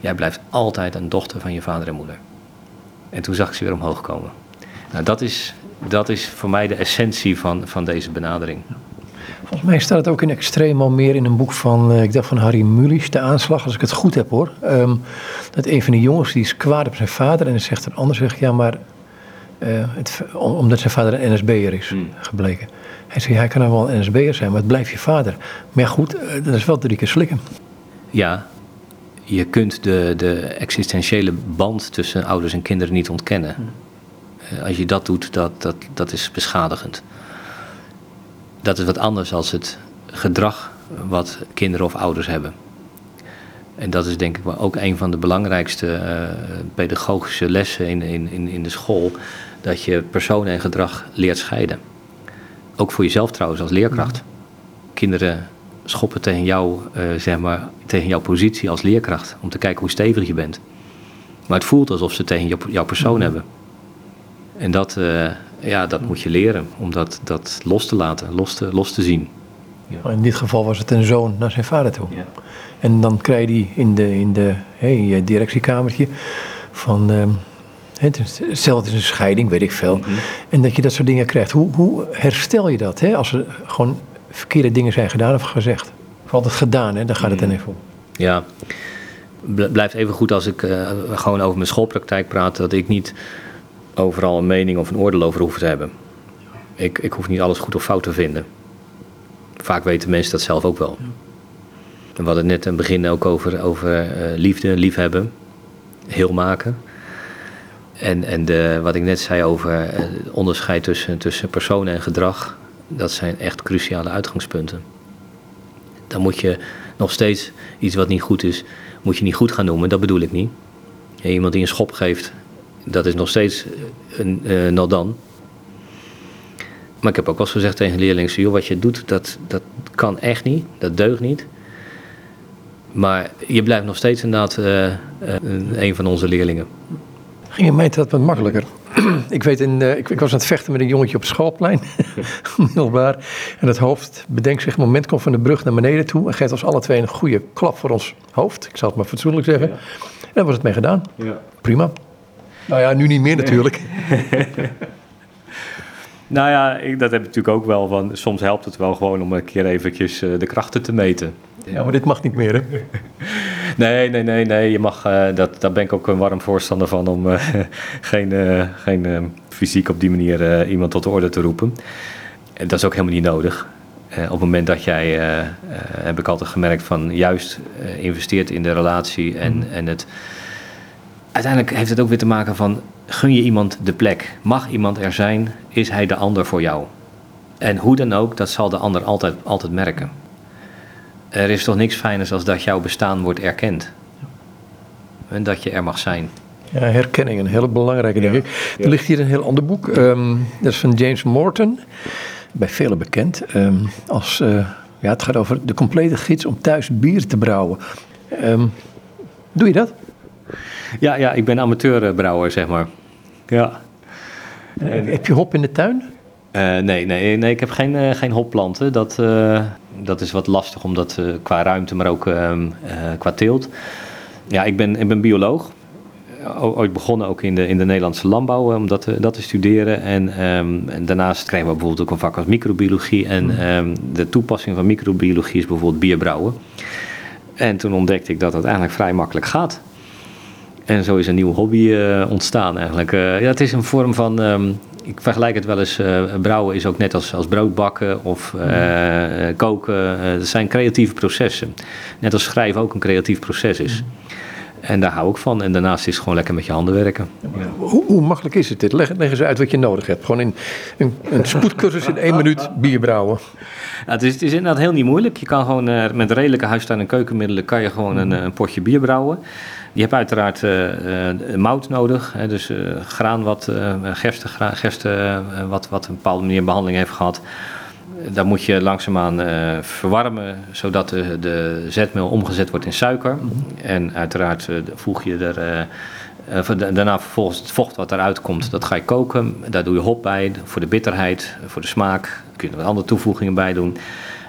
Jij blijft altijd een dochter van je vader en moeder. En toen zag ik ze weer omhoog komen. Nou, dat is, dat is voor mij de essentie van, van deze benadering. Volgens mij staat het ook in extreem al meer in een boek van, ik dacht van Harry Mulisch, De Aanslag, als ik het goed heb hoor. Um, dat een van die jongens die is kwaad op zijn vader en dan zegt een ander, zegt ja maar, uh, het, omdat zijn vader een NSB'er is hmm. gebleken. Hij zei, hij kan nou wel een NSB'er zijn, maar het blijft je vader. Maar ja, goed, dat is wel drie keer slikken. Ja, je kunt de, de existentiële band tussen ouders en kinderen niet ontkennen. Hmm. Als je dat doet, dat, dat, dat is beschadigend. Dat is wat anders dan het gedrag wat kinderen of ouders hebben. En dat is denk ik ook een van de belangrijkste uh, pedagogische lessen in, in, in de school. Dat je personen en gedrag leert scheiden. Ook voor jezelf trouwens als leerkracht. Kinderen schoppen tegen jou, uh, zeg maar, tegen jouw positie als leerkracht. Om te kijken hoe stevig je bent. Maar het voelt alsof ze tegen jou, jouw persoon hebben. En dat, uh, ja, dat moet je leren. Om dat, dat los te laten, los te, los te zien. Ja. In dit geval was het een zoon naar zijn vader toe. Ja. En dan krijg je die in, de, in, de, hey, directiekamertje van... Um, Hetzelfde is een scheiding, weet ik veel. Mm -hmm. En dat je dat soort dingen krijgt. Hoe, hoe herstel je dat? Hè? Als er gewoon verkeerde dingen zijn gedaan of gezegd. Of altijd gedaan, hè? daar gaat het dan even om. Ja, blijft even goed als ik uh, gewoon over mijn schoolpraktijk praat. Dat ik niet overal een mening of een oordeel over hoef te hebben. Ik, ik hoef niet alles goed of fout te vinden. Vaak weten mensen dat zelf ook wel. En we hadden net aan het begin ook over, over uh, liefde, liefhebben, heel maken. En, en wat ik net zei over het onderscheid tussen, tussen personen en gedrag, dat zijn echt cruciale uitgangspunten. Dan moet je nog steeds iets wat niet goed is, moet je niet goed gaan noemen, dat bedoel ik niet. iemand die een schop geeft, dat is nog steeds een uh, nou dan. Maar ik heb ook wel eens gezegd tegen leerlingen, joh, wat je doet, dat, dat kan echt niet, dat deugt niet. Maar je blijft nog steeds inderdaad een van onze leerlingen ging in mij dat wat makkelijker. [CLEARS THROAT] ik weet, in, uh, ik, ik, was aan het vechten met een jongetje op het schoolplein, [LAUGHS] middelbaar. En het hoofd bedenkt zich, een moment komt van de brug naar beneden toe en geeft ons alle twee een goede klap voor ons hoofd. Ik zal het maar fatsoenlijk zeggen. Ja. En dan was het mee gedaan. Ja. Prima. Nou ja, nu niet meer natuurlijk. [LAUGHS] nou ja, ik, dat heb ik natuurlijk ook wel. Van, soms helpt het wel gewoon om een keer eventjes uh, de krachten te meten. Ja, maar dit mag niet meer, hè? [LAUGHS] nee, nee, nee, nee. Je mag, uh, dat, daar ben ik ook een warm voorstander van om uh, [LAUGHS] geen, uh, geen fysiek op die manier iemand tot de orde te roepen. En dat is ook helemaal niet nodig. op het moment dat jij, heb ik altijd gemerkt, van juist investeert in de relatie en, mm. en het. Uiteindelijk heeft het ook weer te maken van gun je iemand de plek? Mag iemand er zijn? Is hij de ander voor jou? En hoe dan ook, dat zal de ander altijd, altijd merken. Er is toch niks fijners als dat jouw bestaan wordt erkend. En dat je er mag zijn. Ja, herkenning, een hele belangrijke, denk ik. Er ligt hier een heel ander boek. Um, dat is van James Morton. Bij velen bekend. Um, als, uh, ja, het gaat over de complete gids om thuis bier te brouwen. Um, doe je dat? Ja, ja ik ben amateurbrouwer, zeg maar. Ja. heb je hop in de tuin? Uh, nee, nee, nee, ik heb geen, uh, geen hopplanten. Dat, uh, dat is wat lastig, omdat qua ruimte, maar ook ehm, qua teelt. Ja, ik ben, ik ben bioloog. Ooit begonnen ook in de, in de Nederlandse landbouw om dat, dat te studeren. En, um, en daarnaast krijgen we bijvoorbeeld ook een vak als microbiologie. En um, de toepassing van microbiologie is bijvoorbeeld bierbrouwen. En toen ontdekte ik dat het eigenlijk vrij makkelijk gaat. En zo is een nieuwe hobby ontstaan eigenlijk. ja, het is een vorm van ik vergelijk het wel eens, uh, brouwen is ook net als, als broodbakken of uh, koken. Uh, dat zijn creatieve processen. Net als schrijven ook een creatief proces is. En daar hou ik van. En daarnaast is het gewoon lekker met je handen werken. Hoe, hoe, makkelijk is het dit? Leg, leg eens uit wat je nodig hebt. Gewoon in een, een spoedcursus in één minuut bier brouwen. Ja, het, is, het is inderdaad heel niet moeilijk. Je kan gewoon met redelijke huistuin- en keukenmiddelen kan je gewoon een, een potje bier brouwen. Je hebt uiteraard uh, uh, mout nodig, hè, dus uh, graan wat, gerste, gerste wat, wat een bepaalde manier behandeling heeft gehad. Daar moet je langzaamaan verwarmen, zodat de, de zetmeel omgezet wordt in suiker. En uiteraard voeg je er daarna vervolgens het vocht wat eruit komt, dat ga je koken. Daar doe je hop bij, voor de bitterheid, voor de smaak. kun je er andere toevoegingen bij doen.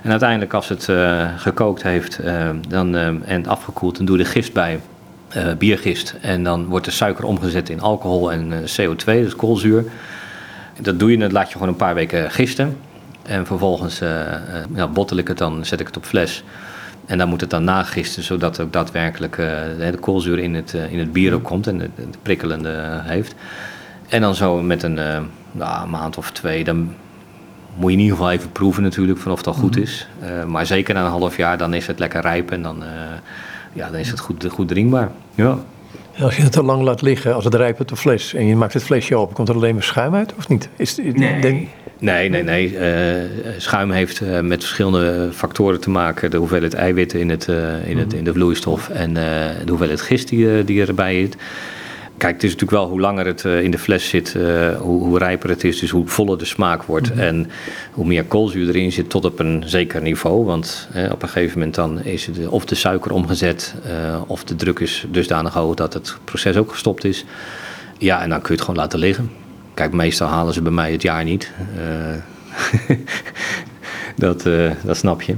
En uiteindelijk als het gekookt heeft dan, en afgekoeld, dan doe je de gist bij uh, biergist. En dan wordt de suiker omgezet in alcohol en uh, CO2, dus koolzuur. Dat doe je, dat laat je gewoon een paar weken gisten. En vervolgens uh, ja, bottel ik het dan, zet ik het op fles. En dan moet het dan nagisten, zodat ook daadwerkelijk de koolzuur in het, in het bier ook komt en het, het prikkelende heeft. En dan zo met een nou, maand of twee, dan moet je in ieder geval even proeven natuurlijk van of het al goed mhm. is. maar zeker na een half jaar, dan is het lekker rijp en dan ja, dan is het goed, goed drinkbaar. Ja. Als je het te lang laat liggen, als het rijpt uit de fles en je maakt het flesje open, komt er alleen maar schuim uit of niet? Is, nee. Denk... nee, nee, nee. Uh, schuim heeft uh, met verschillende factoren te maken. De hoeveelheid eiwitten in, het, uh, in, het, mhm. in de vloeistof en de hoeveelheid gist die, die erbij zit. Kijk, het is natuurlijk wel hoe langer het eh, in de fles zit, uh, hoe, hoe, rijper het is, dus hoe voller de smaak wordt. Mhm. En hoe meer koolzuur erin zit tot op een zeker niveau. Want op een gegeven moment dan is het of de suiker omgezet, uh, of de druk is dusdanig hoog dat het proces ook gestopt is. Ja, en dan kun je het gewoon laten liggen. Kijk, meestal halen ze bij mij het jaar niet. [LAUGHS] dat, dat snap je.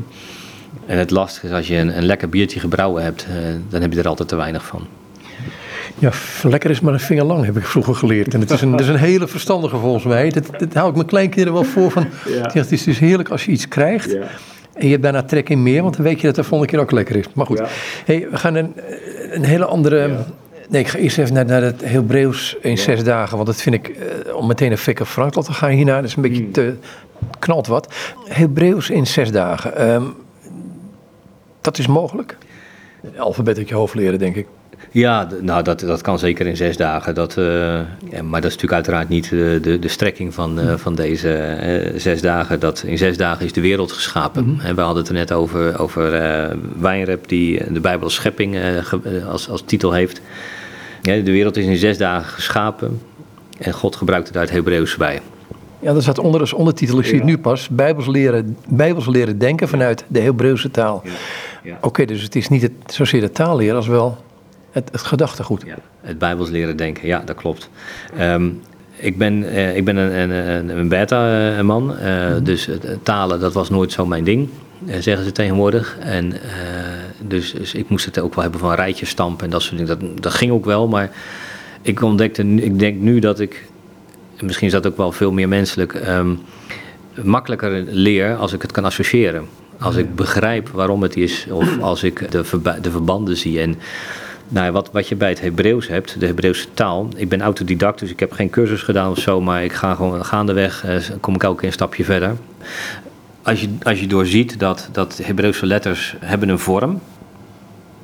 En het lastige is als je een, een lekker biertje gebrouwen hebt, dan heb je er altijd te weinig van. Ja, lekker is maar een vinger lang, heb ik vroeger geleerd. En het is een, dat is een hele verstandige volgens mij. Dat, dat hou ik mijn kleinkinderen wel voor. Van, [LAUGHS] Het is dus heerlijk als je iets krijgt. Ja. En je hebt daarna trek in meer, want dan weet je dat de volgende keer ook lekker is. Maar goed, hey, we gaan een, een hele andere... Nee, ik ga eerst even naar, naar het Hebreeuws in zes dagen. Want dat vind ik, uh, om meteen een fikke Frank te gaan hierna, dat is een beetje hmm. te knalt wat. Hebreeuws in zes dagen. Um, dat is mogelijk? Alfabet uit je hoofd leren, denk ik. Ja, nou, dat, dat kan zeker in zes dagen. Dat, uh, ja, maar dat is natuurlijk uiteraard niet de, de, de strekking van, uh, van deze uh, zes dagen. Dat in zes dagen is de wereld geschapen. Mm -hmm. En we hadden het er net over, over Wijnrep, die de Bijbel schepping als, als titel heeft. Ja, de wereld is in zes dagen geschapen. En God gebruikte daar het Hebreeuws bij. Ja, dat staat onder als ondertitel, ik zie het nu pas. Bijbels leren, Bijbels leren denken vanuit de Hebreeuwse taal. Ja. Ja. Oké, dus het is niet het, zozeer de taal leren als wel het, het gedachtegoed. Ja, het Bijbels leren denken, ja, dat klopt. Um, ik ben, uh, ik ben een, een, een beta-man, uh, mm-hmm. dus talen dat was nooit zo mijn ding, zeggen ze tegenwoordig. En, dus, dus, ik moest het ook wel hebben van rijtjes stampen en dat soort dingen. Dat, dat ging ook wel, maar ik ontdekte, ik denk nu dat ik, misschien is dat ook wel veel meer menselijk, um, makkelijker leer als ik het kan associëren. Als ik begrijp waarom het is, of als ik de, verba de verbanden zie. En nou, wat, wat je bij het Hebreeuws hebt, de Hebreeuwse taal. Ik ben autodidact, dus ik heb geen cursus gedaan of zo, maar ik ga gewoon gaandeweg, eh, kom ik elke keer een stapje verder. Als je, als je doorziet dat, dat Hebreeuwse letters hebben een vorm.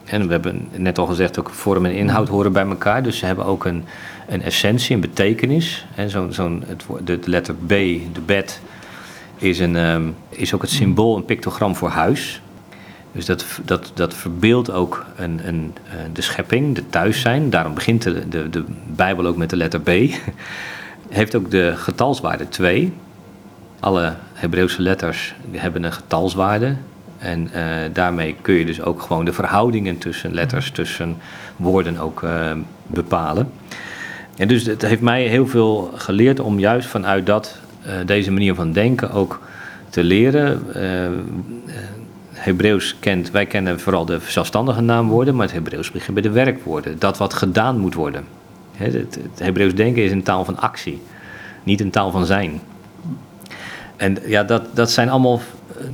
En we hebben net al gezegd, ook vorm en inhoud horen bij elkaar. Dus ze hebben ook een, een essentie, een betekenis. En zo'n, zo'n, de, letter B, de bed, is, een, um, is ook het symbool, een pictogram voor huis. Dus dat, dat, dat verbeeldt ook een, een, eh, de schepping, de thuis zijn. Daarom begint de, de, de Bijbel ook met de letter B. [LAUGHS] Heeft ook de getalswaarde 2. Alle Hebreeuwse letters hebben een getalswaarde. En daarmee kun je dus ook gewoon de verhoudingen tussen letters, tussen woorden ook bepalen. En dus het heeft mij heel veel geleerd om juist vanuit dat, deze manier van denken ook te leren. Hebreeuws kent, wij kennen vooral de zelfstandige naamwoorden, maar het Hebreeuws begint bij de werkwoorden. Dat wat gedaan moet worden. Het, Hebreeuws denken is een taal van actie, niet een taal van zijn. En ja, dat, dat zijn allemaal eh,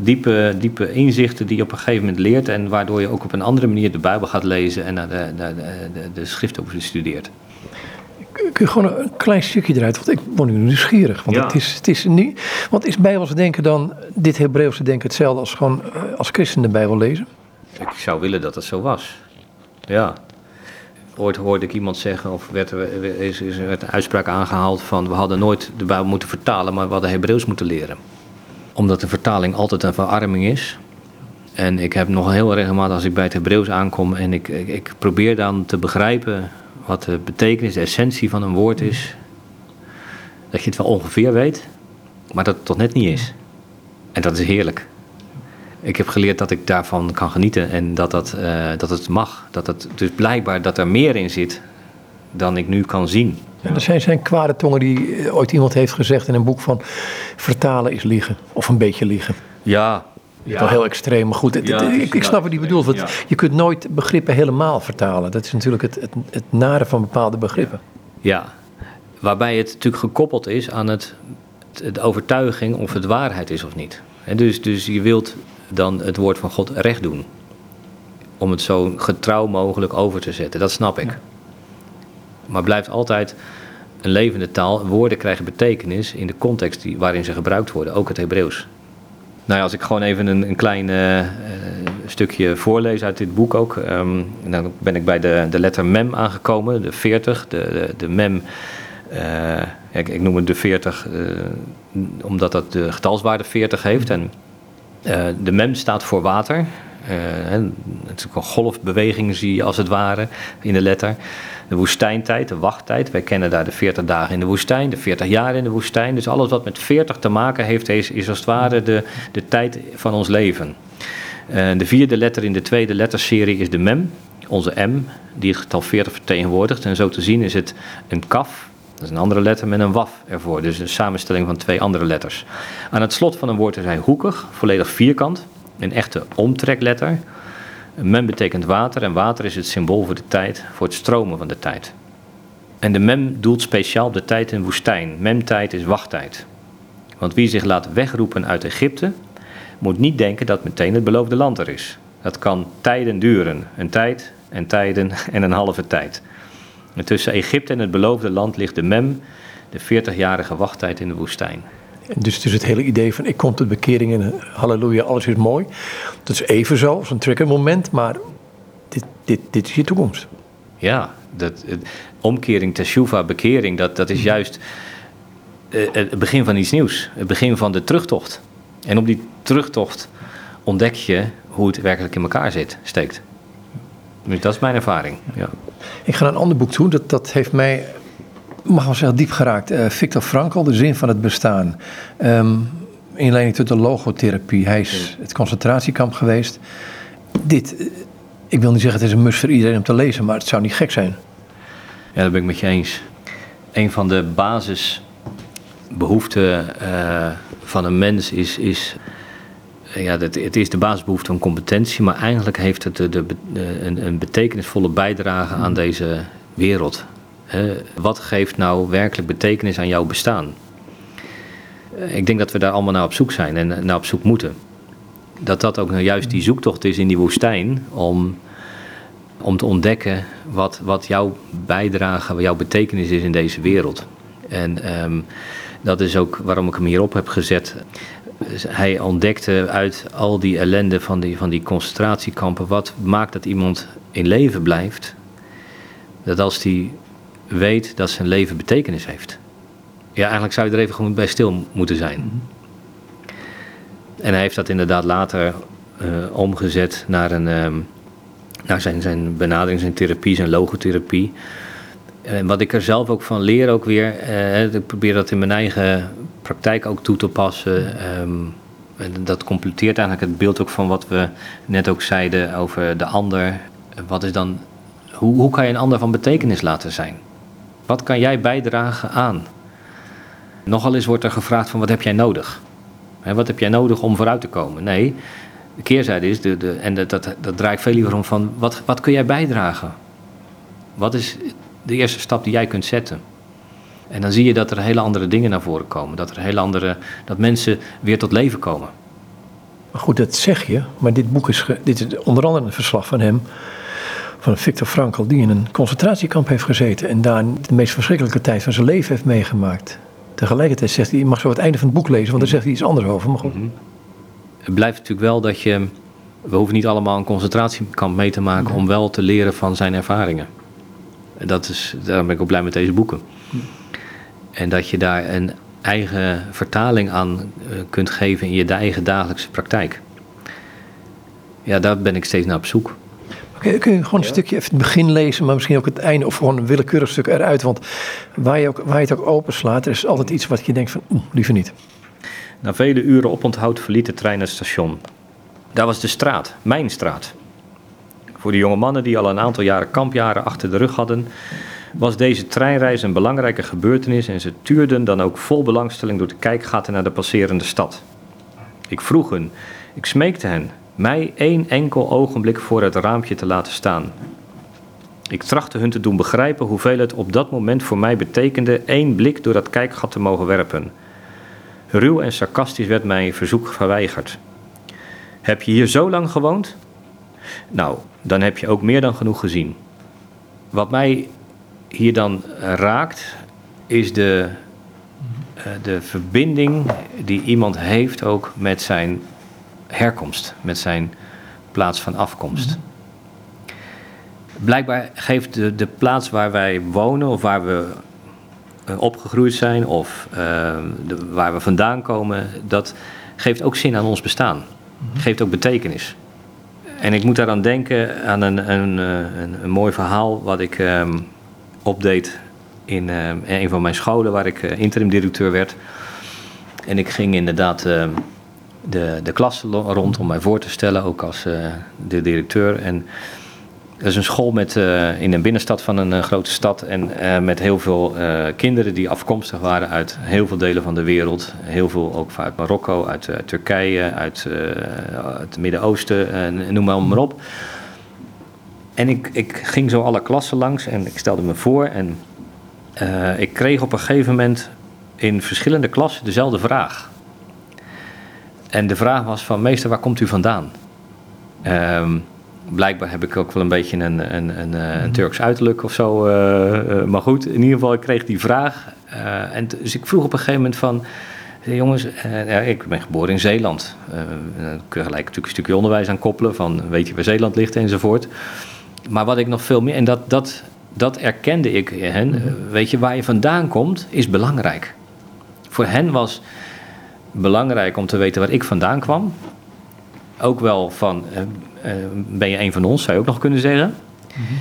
diepe, diepe inzichten die je op een gegeven moment leert en waardoor je ook op een andere manier de Bijbel gaat lezen en naar de, de, de, de schrift ook studeert. Kun je gewoon een klein stukje eruit, want ik word nu nieuwsgierig. Want het is, het is niet. Want is Bijbelse denken dan, dit Hebreeuwse denken, hetzelfde als gewoon eh, als christen de Bijbel lezen? Ik zou willen dat het zo was. Ja. Ooit hoorde ik iemand zeggen, of werd er, is, is er een uitspraak aangehaald van we hadden nooit de Bijbel moeten vertalen, maar we hadden Hebreeuws moeten leren. Omdat de vertaling altijd een verarming is. En ik heb nog heel regelmatig als ik bij het Hebreeuws aankom en ik, ik, ik probeer dan te begrijpen wat de betekenis, de essentie van een woord is. Dat je het wel ongeveer weet, maar dat het toch net niet is. En dat is heerlijk. Ik heb geleerd dat ik daarvan kan genieten en dat, dat, uh, dat het mag. Dat het, dus blijkbaar dat er meer in zit dan ik nu kan zien. Ja, er zijn, zijn kwade tongen die eh, ooit iemand heeft gezegd in een boek van vertalen is liegen. Of een beetje liegen. Ja, ja. Wel heel extreem, maar goed. ik, ik, snap wat die bedoelt. Want je kunt nooit begrippen helemaal vertalen. Dat is natuurlijk het, het, het nare van bepaalde begrippen. Ja, waarbij het natuurlijk gekoppeld is aan het, de overtuiging of het waarheid is of niet. En dus, dus je wilt dan het woord van God recht doen. Om het zo getrouw mogelijk over te zetten. Dat snap ik. Maar blijft altijd een levende taal. Woorden krijgen betekenis in de context die, waarin ze gebruikt worden. Ook het Hebreeuws. Nou ja, als ik gewoon even een, een klein uh, stukje voorlees uit dit boek ook. Um, dan ben ik bij de, de letter mem aangekomen, de 40. De, de, de mem, uh, ik, ik, noem het de 40 omdat dat de getalswaarde 40 heeft. En de mem staat voor water. het is ook een golfbeweging zie je als het ware in de letter de woestijntijd, de wachttijd. Wij kennen daar de 40 dagen in de woestijn, de 40 jaar in de woestijn. Dus alles wat met 40 te maken heeft, is, als het ware de, de tijd van ons leven. Uh, de vierde letter in de tweede letterserie is de mem, onze m, die het getal 40 vertegenwoordigt. En zo te zien is het een kaf, dat is een andere letter met een waf ervoor. Dus een samenstelling van twee andere letters. Aan het slot van een woord is hij hoekig, volledig vierkant. Een echte omtrekletter. Mem betekent water en water is het symbool voor de tijd, voor het stromen van de tijd. En de mem doelt speciaal op de tijd in woestijn. Memtijd is wachttijd. Want wie zich laat wegroepen uit Egypte, moet niet denken dat meteen het beloofde land er is. Dat kan tijden duren. Een tijd en tijden [LAUGHS] en een halve tijd. En tussen Egypte en het beloofde land ligt de mem, de 40-jarige wachttijd in de woestijn. Dus, dus het hele idee van ik kom tot bekering en halleluja, alles is mooi. Dat is even zo, zo'n triggermoment, maar dit, dit, dit is je toekomst. Ja, dat, omkering, teshuva, bekering, dat, dat is juist uh, het begin van iets nieuws. Het begin van de terugtocht. En op die terugtocht ontdek je hoe het werkelijk in elkaar zit, steekt. Dus dat is mijn ervaring. Ja. Ik ga naar een ander boek toe. Dat, dat heeft mij mag wel zeggen, diep geraakt. Uh, Victor Frankl, De Zin van het Bestaan. Um, inleiding tot de logotherapie. Hij is het concentratiekamp geweest. Dit, eh, ik wil niet zeggen het is een must voor iedereen om te lezen, maar het zou niet gek zijn. Ja, dat ben ik met je eens. Een van de basisbehoeften uh, van een mens is, is ja, het, het, is de basisbehoefte van competentie, maar eigenlijk heeft het de, de, een, een, betekenisvolle bijdrage aan deze wereld wat geeft nou werkelijk betekenis aan jouw bestaan? Ik denk dat we daar allemaal naar op zoek zijn en naar op zoek moeten. Dat dat ook nou juist die zoektocht is in die woestijn om, om te ontdekken wat, wat jouw bijdrage, wat jouw betekenis is in deze wereld. En ehm, dat is ook waarom ik hem hierop heb gezet. Hij ontdekte uit al die ellende van die, van die concentratiekampen, wat maakt dat iemand in leven blijft. Dat als die weet dat zijn leven betekenis heeft. Ja, eigenlijk zou je er even gewoon bij stil moeten zijn. Mhm. En hij heeft dat inderdaad later uh, omgezet naar, een, uh, naar zijn, zijn benadering, zijn therapie, zijn logotherapie. En wat ik er zelf ook van leer, ook weer, uh, ik probeer dat in mijn eigen praktijk ook toe te passen. Um, en dat completeert eigenlijk het beeld ook van wat we net ook zeiden over de ander. Wat is dan, hoe, hoe kan je een ander van betekenis laten zijn? Wat kan jij bijdragen aan? Nogal eens wordt er gevraagd van wat heb jij nodig? Hè, wat heb jij nodig om vooruit te komen? Nee, de keerzijde is, de, de, en dat, dat, dat draai ik veel liever om van wat, wat kun jij bijdragen? Wat is de eerste stap die jij kunt zetten? En dan zie je dat er hele andere dingen naar voren komen. Dat er hele andere, dat mensen weer tot leven komen. Goed, dat zeg je. Maar dit boek is, dit is onder andere een verslag van hem. Van Victor Frankl, die in een concentratiekamp heeft gezeten. En daar de meest verschrikkelijke tijd van zijn leven heeft meegemaakt. Tegelijkertijd zegt hij, je mag zo het einde van het boek lezen, want daar zegt hij iets anders over. Maar goed. Mhm. Het blijft natuurlijk wel dat je, we hoeven niet allemaal een concentratiekamp mee te maken om wel te leren van zijn ervaringen. En dat is, daarom ben ik ook blij met deze boeken. En dat je daar een eigen vertaling aan eh, kunt geven in je eigen dagelijkse praktijk. Ja, daar ben ik steeds naar op zoek. Okay, kun je gewoon een stukje even het begin lezen, maar misschien ook het einde of gewoon een willekeurig stuk eruit? Want waar je, ook, waar je het ook openslaat, er is altijd iets wat je denkt van, oeh, liever niet. Na vele uren oponthoud verliet de trein het station. Daar was de straat, mijn straat. Voor de jonge mannen die al een aantal jaren kampjaren achter de rug hadden, was deze treinreis een belangrijke gebeurtenis en ze tuurden dan ook vol belangstelling door de kijkgaten naar de passerende stad. Ik vroeg hen, ik smeekte hen, mij één enkel ogenblik voor het raampje te laten staan. Ik trachtte hun te doen begrijpen hoeveel het op dat moment voor mij betekende één blik door dat kijkgat te mogen werpen. Ruw en sarcastisch werd mijn verzoek verweigerd. Heb je hier zo lang gewoond? Nou, dan heb je ook meer dan genoeg gezien. Wat mij hier dan raakt, is de, eh, de verbinding die iemand heeft ook met zijn herkomst, met zijn plaats van afkomst. Blijkbaar geeft de, de plaats waar wij wonen of waar we eh, opgegroeid zijn of uh, de, waar we vandaan komen, dat geeft ook zin aan ons bestaan. Geeft ook betekenis. En ik moet daaraan denken aan een, een, een, een mooi verhaal wat ik um, opdeed in uh, een van mijn scholen waar ik uh, interim directeur werd. En ik ging inderdaad de, de klas rond om mij voor te stellen, ook als de directeur. En dat is een school met, in een binnenstad van een grote stad en met heel veel kinderen die afkomstig waren uit heel veel delen van de wereld. Heel veel ook uit Marokko, uit Turkije, uit het Midden-Oosten, noem maar, op. En ik, ik ging zo alle klassen langs en ik stelde me voor. En ik kreeg op een gegeven moment in verschillende klassen dezelfde vraag. En de vraag was van, meester, waar komt u vandaan? Um, blijkbaar heb ik ook wel een beetje een, een, een, een mhm. Turks uiterlijk of zo. Uh, uh, maar goed, in ieder geval, ik kreeg die vraag. en dus ik vroeg op een gegeven moment van... Jongens, ja, ik ben geboren in Zeeland. dan kun je gelijk natuurlijk een stukje onderwijs aan koppelen... van weet je waar Zeeland ligt enzovoort maar wat ik nog veel meer, en dat, dat, dat erkende ik hen, mhm. weet je, waar je vandaan komt, is belangrijk. Voor hen was belangrijk om te weten waar ik vandaan kwam. Ook wel van, uh, uh, ben je een van ons, zou je ook nog kunnen zeggen. Mm -hmm.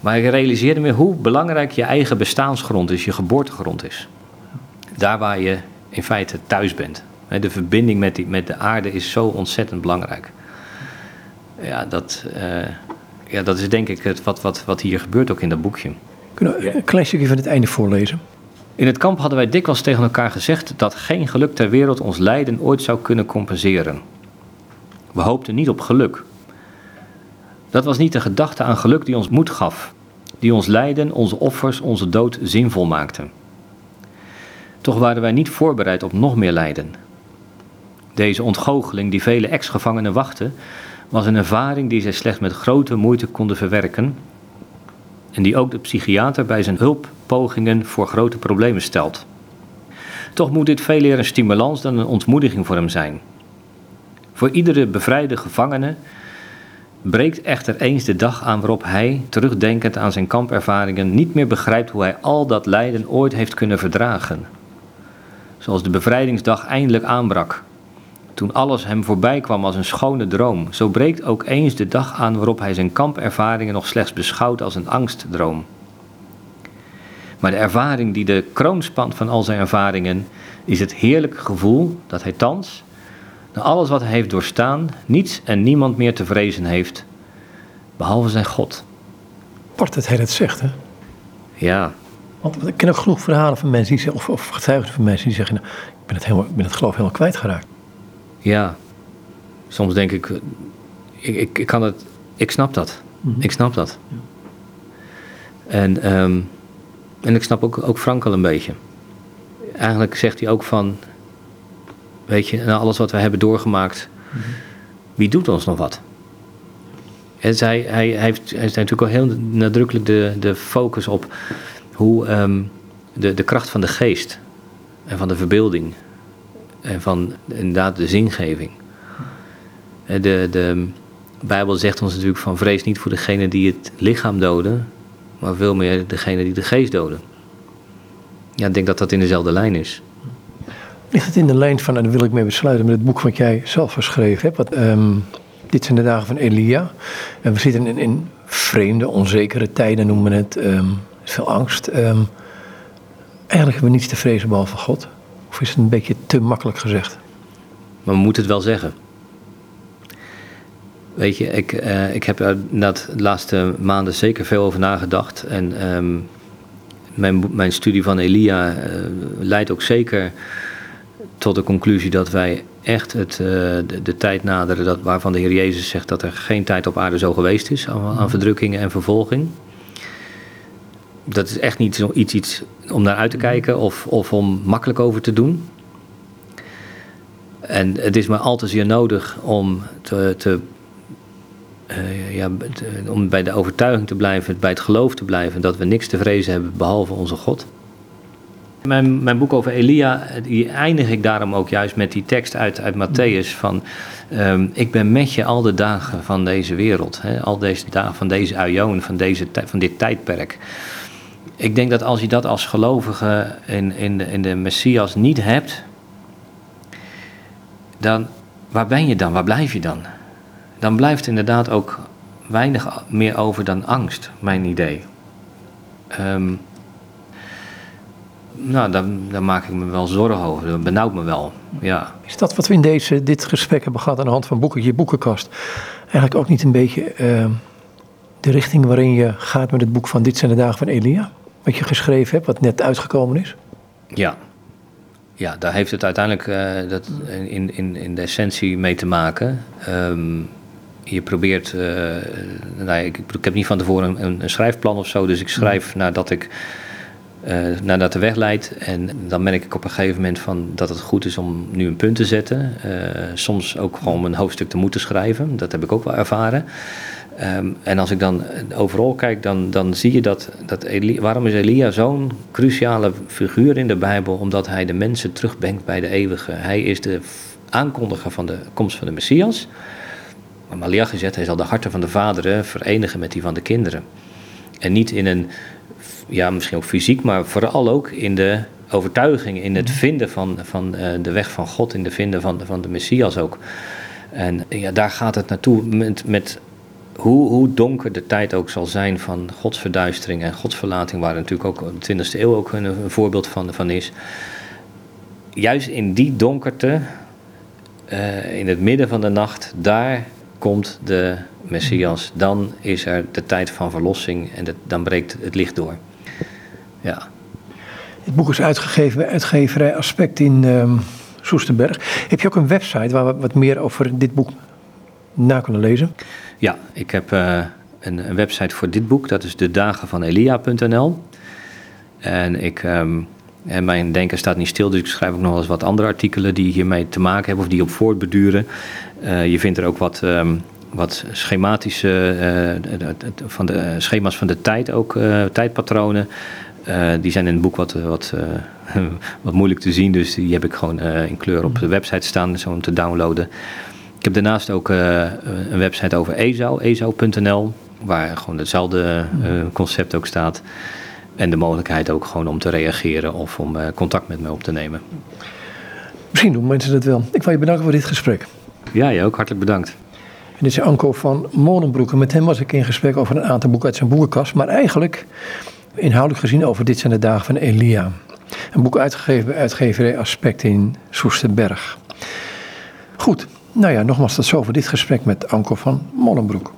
Maar ik realiseerde me hoe belangrijk je eigen bestaansgrond is, je geboortegrond is. Daar waar je in feite thuis bent. De verbinding met, die, met de aarde is zo ontzettend belangrijk. Ja, dat, uh, ja, dat is denk ik het, wat, wat, wat hier gebeurt ook in dat boekje. Kunnen we een klein stukje van het einde voorlezen? In het kamp hadden wij dikwijls tegen elkaar gezegd dat geen geluk ter wereld ons lijden ooit zou kunnen compenseren. We hoopten niet op geluk. Dat was niet de gedachte aan geluk die ons moed gaf, die ons lijden, onze offers, onze dood zinvol maakte. Toch waren wij niet voorbereid op nog meer lijden. Deze ontgoocheling die vele ex-gevangenen wachten, was een ervaring die zij slechts met grote moeite konden verwerken en die ook de psychiater bij zijn hulppogingen voor grote problemen stelt. Toch moet dit veel meer een stimulans dan een ontmoediging voor hem zijn. Voor iedere bevrijde gevangene breekt echter eens de dag aan waarop hij, terugdenkend aan zijn kampervaringen, niet meer begrijpt hoe hij al dat lijden ooit heeft kunnen verdragen. Zoals de bevrijdingsdag eindelijk aanbrak toen alles hem voorbij kwam als een schone droom, zo breekt ook eens de dag aan waarop hij zijn kampervaringen nog slechts beschouwt als een angstdroom. Maar de ervaring die de kroon spant van al zijn ervaringen, is het heerlijke gevoel dat hij thans, na alles wat hij heeft doorstaan, niets en niemand meer te vrezen heeft, behalve zijn God. Apart dat hij dat zegt, hè? Ja, Want ik ken ook genoeg verhalen van mensen die zeggen, of, of getuigen van mensen die zeggen, nou, ik ben het, helemaal, ik ben het geloof helemaal kwijtgeraakt. Ja. Soms denk ik, ik, ik, ik kan het, ik snap dat. Ik snap dat. En, ehm, en ik snap ook, ook Frank al een beetje. Eigenlijk zegt hij ook van, weet je, na alles wat we hebben doorgemaakt, wie doet ons nog wat? En zij, hij, hij, heeft, hij heeft natuurlijk al heel nadrukkelijk de, de focus op hoe ehm, de, de kracht van de geest en van de verbeelding en van inderdaad de zingeving. Eh, De, de Bijbel zegt ons natuurlijk van vrees niet voor degene die het lichaam doden, maar veel meer degene die de geest doden. Ja, ik denk dat dat in dezelfde lijn is. Ligt het in de lijn van, en daar wil ik mee besluiten, met het boek wat jij zelf geschreven hebt. Wat, ehm, dit zijn de dagen van Elia. En we zitten in, in vreemde, onzekere tijden, noemen we het. ehm, veel angst. Ehm, eigenlijk hebben we niets te vrezen behalve God. Of is het een beetje te makkelijk gezegd? Maar we moeten het wel zeggen. Weet je, ik, eh, ik heb er de laatste maanden zeker veel over nagedacht. En ehm, mijn, mijn studie van Elia eh, leidt ook zeker tot de conclusie dat wij echt het, eh, de, de tijd naderen dat, waarvan de Heer Jezus zegt dat er geen tijd op aarde zo geweest is aan, aan verdrukkingen en vervolging. Dat is echt niet iets, iets om naar uit te kijken of, of om makkelijk over te doen. En het is maar al te zeer nodig om, te, te, eh, ja, om bij de overtuiging te blijven, bij het geloof te blijven, dat we niks te vrezen hebben behalve onze God. Mijn, mijn boek over Elia, die eindig ik daarom ook juist met die tekst uit, uit Matthäus van... ehm, ik ben met je al de dagen van deze wereld, hè, al deze dagen van deze aion, van, deze, van dit tijdperk. Ik denk dat als je dat als gelovige in, in, de, in de Messias niet hebt, dan waar ben je dan? Waar blijf je dan? Dan blijft inderdaad ook weinig meer over dan angst, mijn idee. Ehm, nou, dan maak ik me wel zorgen over. Dat benauwt me wel. Ja. Is dat wat we in deze, dit gesprek hebben gehad aan de hand van boeken, je boekenkast, eigenlijk ook niet een beetje ehm, de richting waarin je gaat met het boek van Dit zijn de dagen van Elia? Wat je geschreven hebt, wat net uitgekomen is? Ja. Ja, daar heeft het uiteindelijk eh, dat in, in, in de essentie mee te maken. Ehm, je probeert, eh, nou, ik, ik heb niet van tevoren een, een schrijfplan of zo, dus ik schrijf nadat ik eh, nadat de weg leidt. En dan merk ik op een gegeven moment van dat het goed is om nu een punt te zetten. Soms ook gewoon een hoofdstuk te moeten schrijven. Dat heb ik ook wel ervaren. Ehm, en als ik dan overal kijk, dan, dan zie je dat, dat Elia, waarom is Elia zo'n cruciale figuur in de Bijbel? Omdat hij de mensen terugbrengt bij de eeuwige. Hij is de aankondiger van de komst van de Messias. Maar Malachi zegt, hij zal de harten van de vaderen verenigen met die van de kinderen. En niet in een, ja misschien ook fysiek, maar vooral ook in de overtuiging, in het vinden van, van eh, de weg van God, in de vinden van, van de Messias ook. En ja, daar gaat het naartoe met, met hoe, hoe donker de tijd ook zal zijn van godsverduistering en godsverlating, waar natuurlijk ook de 20e eeuw ook een, een voorbeeld van, van is. Juist in die donkerte, eh, in het midden van de nacht, daar komt de Messias. Dan is er de tijd van verlossing en de- dan breekt het licht door. Ja. Het boek is uitgegeven bij uitgeverij Aspect in ehm Soesterberg. Heb je ook een website waar we wat meer over dit boek na kunnen lezen? Ja, ik heb eh, een, een website voor dit boek. Dat is de dagen van Elia.nl. En ik, ehm, en mijn denken staat niet stil, dus ik schrijf ook nog wel eens wat andere artikelen die hiermee te maken hebben of die op voortbeduren. Eh, je vindt er ook wat, ehm, wat schematische, eh, van de, schema's van de tijd ook, tijdpatronen. Die zijn in het boek wat, wat, [LAUGHS] wat moeilijk te zien, dus die heb ik gewoon in kleur op de website staan, zo om te downloaden. Ik heb daarnaast ook eh, een website over EZO, ezo.nl, waar gewoon hetzelfde eh, concept ook staat. En de mogelijkheid ook gewoon om te reageren of om eh, contact met mij op te nemen. Misschien doen mensen dat wel. Ik wil je bedanken voor dit gesprek. Ja, jij ook hartelijk bedankt. En dit is Anko van Molenbroek. En met hem was ik in gesprek over een aantal boeken uit zijn boekenkast. Maar eigenlijk inhoudelijk gezien over Dit zijn de dagen van Elia. Een boek uitgegeven bij uitgeverij Aspect in Soesterberg. Goed, nou ja, nogmaals tot zover dit gesprek met Anko van Molenbroek.